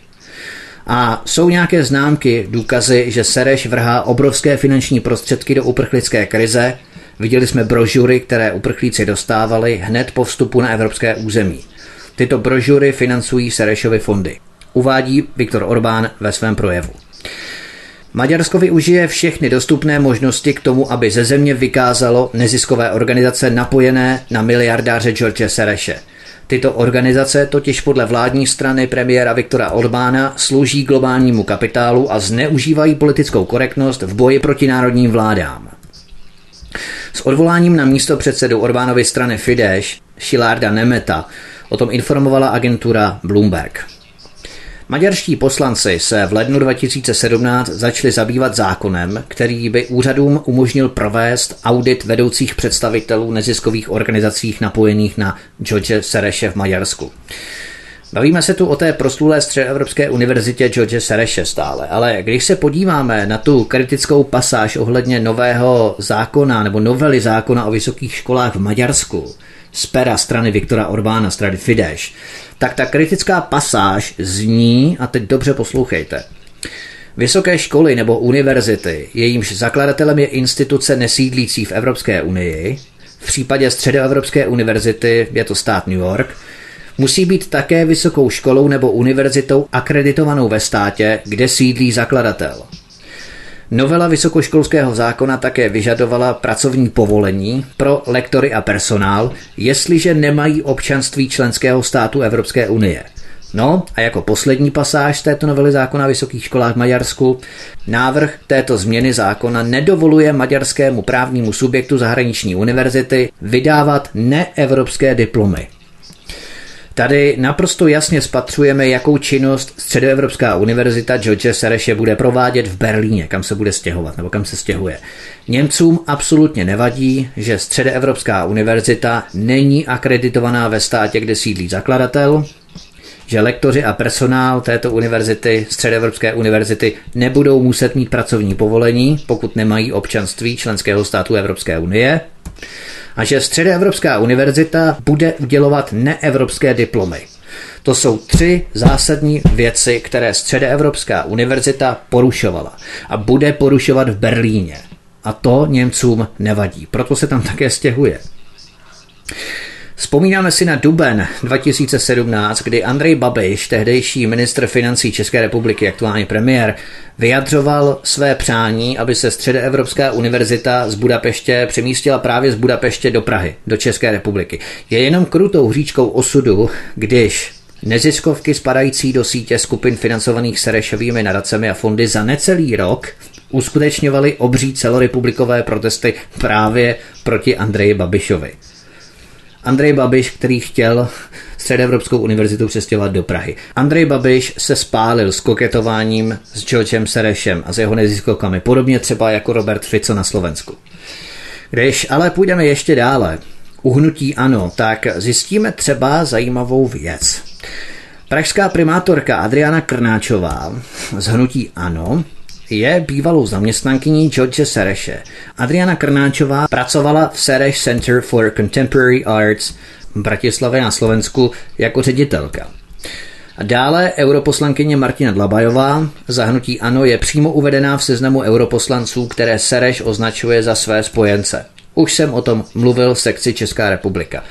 A jsou nějaké známky, důkazy, že Sereš vrhá obrovské finanční prostředky do uprchlické krize. Viděli jsme brožury, které uprchlíci dostávali hned po vstupu na evropské území. Tyto brožury financují Serešovy fondy uvádí Viktor Orbán ve svém projevu. Maďarsko využije všechny dostupné možnosti k tomu, aby ze země vykázalo neziskové organizace napojené na miliardáře George Sereše. Tyto organizace totiž podle vládní strany premiéra Viktora Orbána slouží globálnímu kapitálu a zneužívají politickou korektnost v boji proti národním vládám. S odvoláním na místo předsedu Orbánovy strany Fidesz, Šilarda Nemeta, o tom informovala agentura Bloomberg. Maďarští poslanci se v lednu 2017 začali zabývat zákonem, který by úřadům umožnil provést audit vedoucích představitelů neziskových organizací napojených na George Sereše v Maďarsku. Bavíme se tu o té proslulé středoevropské univerzitě George Sereše stále, ale když se podíváme na tu kritickou pasáž ohledně nového zákona nebo novely zákona o vysokých školách v Maďarsku z pera strany Viktora Orbána, strany Fidesz, tak ta kritická pasáž zní, a teď dobře poslouchejte, Vysoké školy nebo univerzity, jejímž zakladatelem je instituce nesídlící v Evropské unii, v případě Středoevropské univerzity je to stát New York, musí být také vysokou školou nebo univerzitou akreditovanou ve státě, kde sídlí zakladatel. Novela vysokoškolského zákona také vyžadovala pracovní povolení pro lektory a personál, jestliže nemají občanství členského státu Evropské unie. No a jako poslední pasáž této novely zákona o vysokých školách v Maďarsku, návrh této změny zákona nedovoluje maďarskému právnímu subjektu zahraniční univerzity vydávat neevropské diplomy. Tady naprosto jasně spatřujeme, jakou činnost Středoevropská univerzita George Sereše bude provádět v Berlíně, kam se bude stěhovat nebo kam se stěhuje. Němcům absolutně nevadí, že Středoevropská univerzita není akreditovaná ve státě, kde sídlí zakladatel. že lektoři a personál této univerzity, Středoevropské univerzity, nebudou muset mít pracovní povolení, pokud nemají občanství členského státu Evropské unie, a že Středoevropská univerzita bude udělovat neevropské diplomy. To jsou tři zásadní věci, které Středoevropská univerzita porušovala a bude porušovat v Berlíně. A to Němcům nevadí, proto se tam také stěhuje. Vzpomínáme si na duben 2017, kdy Andrej Babiš, tehdejší ministr financí České republiky, aktuální premiér, vyjadřoval své přání, aby se Středoevropská univerzita z Budapeště přemístila právě z Budapeště do Prahy, do České republiky. Je jenom krutou hříčkou osudu, když neziskovky spadající do sítě skupin financovaných Serešovými nadacemi a fondy za necelý rok uskutečňovaly obří celorepublikové protesty právě proti Andreji Babišovi. Andrej Babiš, který chtěl Středoevropskou univerzitu přestěhovat do Prahy. Andrej Babiš se spálil s koketováním s Georgem Serešem a s jeho neziskovkami, podobně třeba jako Robert Fico na Slovensku. Když ale půjdeme ještě dále, uhnutí ano, tak zjistíme třeba zajímavou věc. Pražská primátorka Adriana Krnáčová z hnutí ANO je bývalou zaměstnankyní George Sereše. Adriana Krnáčová pracovala v Sereš Center for Contemporary Arts v Bratislavě na Slovensku jako ředitelka. Dále europoslankyně Martina Dlabajová za hnutí ANO je přímo uvedená v seznamu europoslanců, které Sereš označuje za své spojence. Už jsem o tom mluvil v sekci Česká republika.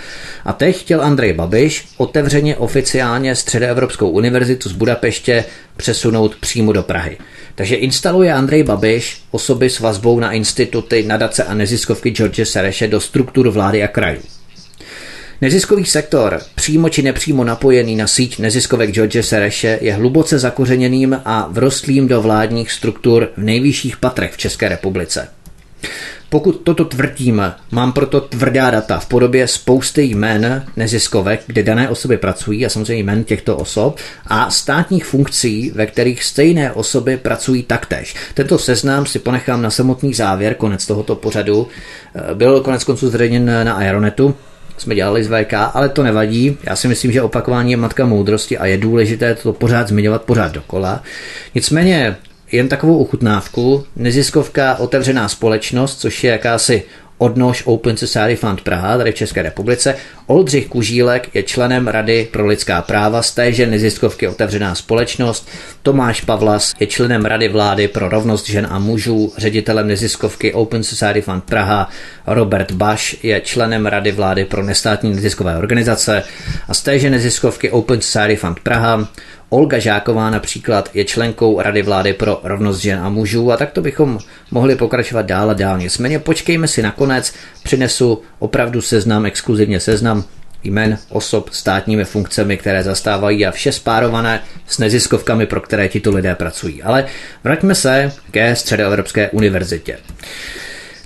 A teď chtěl Andrej Babiš otevřeně oficiálně Středoevropskou univerzitu z Budapeště přesunout přímo do Prahy. Takže instaluje Andrej Babiš osoby s vazbou na instituty, nadace a neziskovky George Sereše do struktur vlády a krajů. Neziskový sektor, přímo či nepřímo napojený na síť neziskovek George Sereše, je hluboce zakořeněným a vrostlým do vládních struktur v nejvyšších patrech v České republice. Pokud toto tvrdím, mám proto tvrdá data v podobě spousty jmen neziskovek, kde dané osoby pracují a samozřejmě jmen těchto osob a státních funkcí, ve kterých stejné osoby pracují taktéž. Tento seznam si ponechám na samotný závěr, konec tohoto pořadu. Byl konec konců zveřejněn na Aeronetu, jsme dělali z VK, ale to nevadí. Já si myslím, že opakování je matka moudrosti a je důležité to pořád zmiňovat pořád dokola. Nicméně jen takovou uchutnávku. Neziskovka Otevřená společnost, což je jakási odnož Open Society Fund Praha, tady v České republice. Oldřich Kužílek je členem Rady pro lidská práva z téže neziskovky Otevřená společnost. Tomáš Pavlas je členem Rady vlády pro rovnost žen a mužů, ředitelem neziskovky Open Society Fund Praha. Robert Baš je členem Rady vlády pro nestátní neziskové organizace a z téže neziskovky Open Society Fund Praha Olga Žáková například je členkou Rady vlády pro rovnost žen a mužů a tak to bychom mohli pokračovat dál a dál. Nicméně počkejme si nakonec, přinesu opravdu seznam, exkluzivně seznam jmen osob státními funkcemi, které zastávají a vše spárované s neziskovkami, pro které tito lidé pracují. Ale vraťme se ke Středoevropské univerzitě.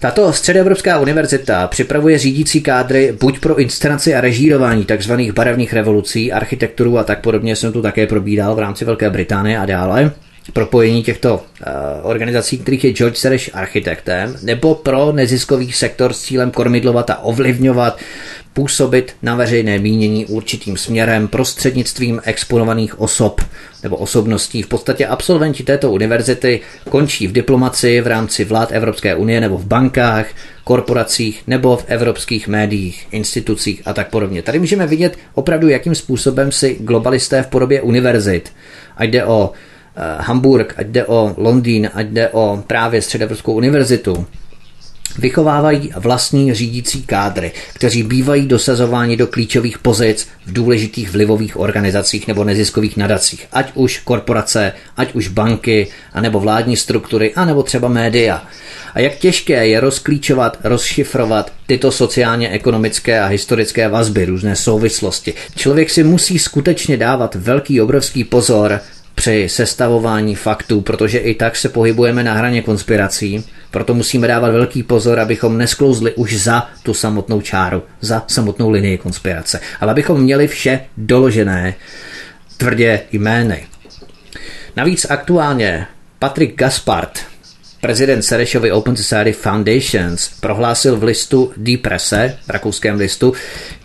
Tato středoevropská univerzita připravuje řídící kádry buď pro inscenaci a režírování tzv. barevných revolucí, architekturu a tak podobně jsem tu také probídal v rámci Velké Británie a dále, propojení těchto uh, organizací, kterých je George Sereš architektem, nebo pro neziskový sektor s cílem kormidlovat a ovlivňovat působit na veřejné mínění určitým směrem prostřednictvím exponovaných osob nebo osobností. V podstatě absolventi této univerzity končí v diplomaci v rámci vlád Evropské unie nebo v bankách, korporacích nebo v evropských médiích, institucích a tak podobně. Tady můžeme vidět opravdu, jakým způsobem si globalisté v podobě univerzit, ať jde o Hamburg, ať jde o Londýn, ať jde o právě Středoevropskou univerzitu, Vychovávají vlastní řídící kádry, kteří bývají dosazováni do klíčových pozic v důležitých vlivových organizacích nebo neziskových nadacích, ať už korporace, ať už banky, anebo vládní struktury, anebo třeba média. A jak těžké je rozklíčovat, rozšifrovat tyto sociálně-ekonomické a historické vazby, různé souvislosti. Člověk si musí skutečně dávat velký, obrovský pozor při sestavování faktů, protože i tak se pohybujeme na hraně konspirací, proto musíme dávat velký pozor, abychom nesklouzli už za tu samotnou čáru, za samotnou linii konspirace, ale abychom měli vše doložené tvrdě jmény. Navíc aktuálně Patrik Gaspard, prezident Serešovy Open Society Foundations prohlásil v listu Die Presse, v rakouském listu,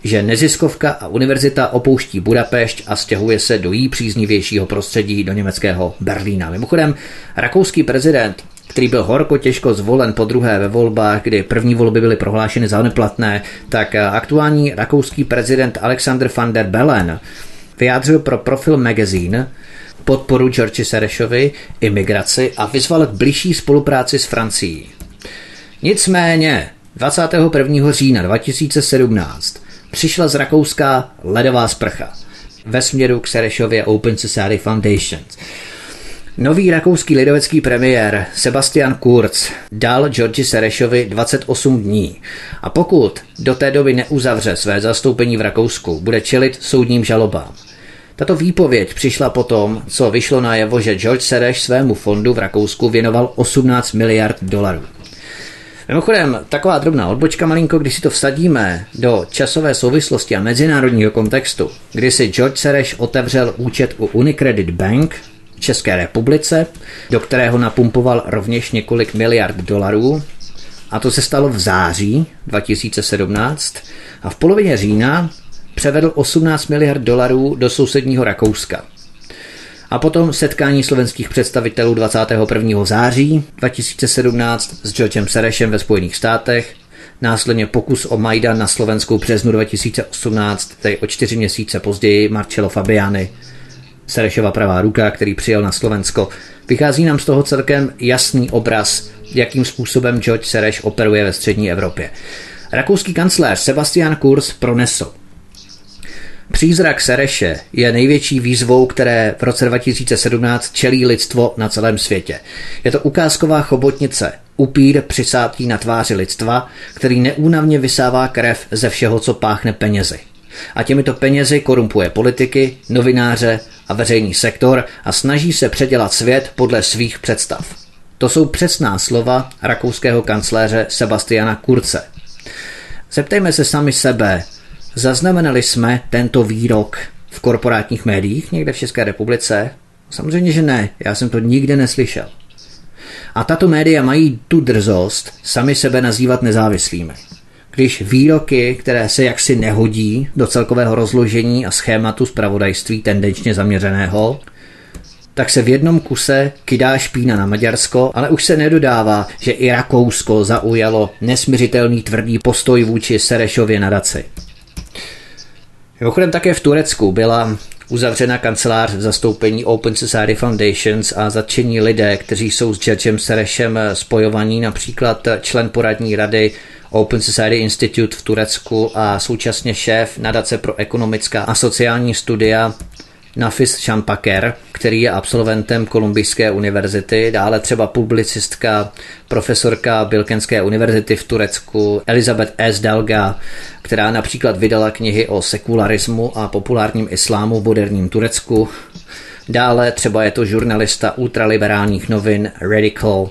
že neziskovka a univerzita opouští Budapešť a stěhuje se do jí příznivějšího prostředí do německého Berlína. Mimochodem, rakouský prezident který byl horko těžko zvolen po druhé ve volbách, kdy první volby byly prohlášeny za neplatné, tak aktuální rakouský prezident Alexander van der Bellen vyjádřil pro Profil Magazine podporu George Serešovi, imigraci a vyzval k blížší spolupráci s Francií. Nicméně 21. října 2017 přišla z Rakouska ledová sprcha ve směru k Serešově Open Society Foundations. Nový rakouský lidovecký premiér Sebastian Kurz dal Georgi Serešovi 28 dní a pokud do té doby neuzavře své zastoupení v Rakousku, bude čelit soudním žalobám. Tato výpověď přišla potom, co vyšlo najevo, že George Sereš svému fondu v Rakousku věnoval 18 miliard dolarů. Mimochodem, taková drobná odbočka malinko, když si to vsadíme do časové souvislosti a mezinárodního kontextu, kdy si George Sereš otevřel účet u Unicredit Bank v České republice, do kterého napumpoval rovněž několik miliard dolarů, a to se stalo v září 2017 a v polovině října převedl 18 miliard dolarů do sousedního Rakouska. A potom setkání slovenských představitelů 21. září 2017 s Georgem Serešem ve Spojených státech, následně pokus o Majdan na Slovenskou březnu 2018, tedy o čtyři měsíce později Marcello Fabiani, Serešova pravá ruka, který přijel na Slovensko. Vychází nám z toho celkem jasný obraz, jakým způsobem George Sereš operuje ve střední Evropě. Rakouský kancléř Sebastian Kurz pronesl – Přízrak Sereše je největší výzvou, které v roce 2017 čelí lidstvo na celém světě. Je to ukázková chobotnice, upír přisátý na tváři lidstva, který neúnavně vysává krev ze všeho, co páchne penězi. A těmito penězi korumpuje politiky, novináře a veřejný sektor a snaží se předělat svět podle svých představ. To jsou přesná slova rakouského kancléře Sebastiana Kurce. Zeptejme se sami sebe, Zaznamenali jsme tento výrok v korporátních médiích někde v České republice? Samozřejmě, že ne, já jsem to nikde neslyšel. A tato média mají tu drzost sami sebe nazývat nezávislými. Když výroky, které se jaksi nehodí do celkového rozložení a schématu zpravodajství tendenčně zaměřeného, tak se v jednom kuse kydá špína na Maďarsko, ale už se nedodává, že i Rakousko zaujalo nesměřitelný tvrdý postoj vůči Serešově nadaci. Mimochodem také v Turecku byla uzavřena kancelář v zastoupení Open Society Foundations a zatčení lidé, kteří jsou s Georgem Serešem spojovaní, například člen poradní rady Open Society Institute v Turecku a současně šéf nadace pro ekonomická a sociální studia Nafis Shampaker, který je absolventem Kolumbijské univerzity, dále třeba publicistka, profesorka Bilkenské univerzity v Turecku, Elizabeth S. Dalga, která například vydala knihy o sekularismu a populárním islámu v moderním Turecku. Dále třeba je to žurnalista ultraliberálních novin Radical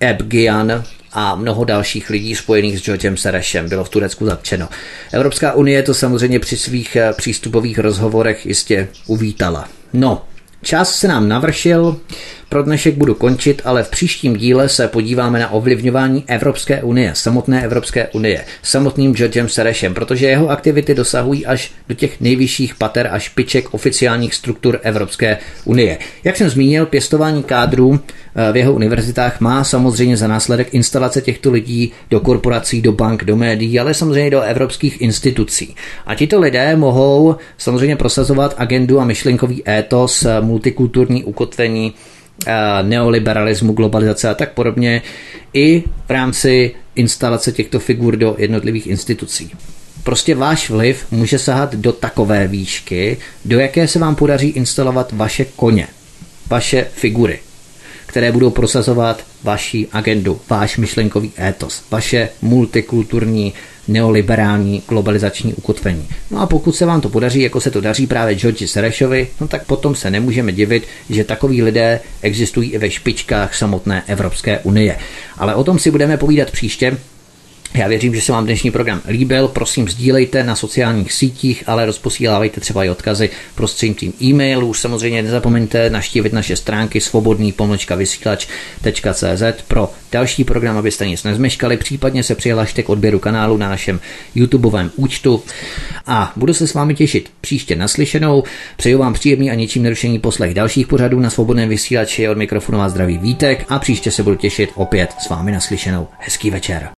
Ebgian, a mnoho dalších lidí spojených s Georgem Serešem bylo v Turecku zatčeno. Evropská unie to samozřejmě při svých eh, přístupových rozhovorech jistě uvítala. No, čas se nám navršil, pro dnešek budu končit, ale v příštím díle se podíváme na ovlivňování Evropské unie, samotné Evropské unie, samotným Georgem Serešem, protože jeho aktivity dosahují až do těch nejvyšších pater a špiček oficiálních struktur Evropské unie. Jak jsem zmínil, pěstování kádrů eh, v jeho univerzitách má samozřejmě za následek instalace těchto lidí do korporací, do bank, do médií, ale samozřejmě do evropských institucí. A tito lidé mohou samozřejmě prosazovat agendu a myšlenkový étos, eh, multikulturní ukotvení neoliberalismu, globalizace a tak podobně, i v rámci instalace těchto figur do jednotlivých institucí. Prostě váš vliv může sahat do takové výšky, do jaké se vám podaří instalovat vaše koně, vaše figury, které budou prosazovat vaši agendu, váš myšlenkový étos, vaše multikulturní neoliberální globalizační ukotvení. No a pokud se vám to podaří, jako se to daří právě George Serešovi, no tak potom se nemůžeme divit, že takoví lidé existují i ve špičkách samotné Evropské unie. Ale o tom si budeme povídat příště. Já věřím, že se vám dnešní program líbil. Prosím, sdílejte na sociálních sítích, ale rozposílávajte třeba i odkazy prostřednictvím e-mailu. Samozřejmě nezapomeňte naštívit naše stránky svobodný pro další program, abyste nic nezmeškali. Případně se přihlašte k odběru kanálu na našem YouTubeovém účtu. A budu se s vámi těšit příště naslyšenou. Přeju vám příjemný a ničím nerušený poslech dalších pořadů na svobodném vysílači od mikrofonu a zdraví Vítek a příště se budu těšit opět s vámi naslyšenou. Hezký večer.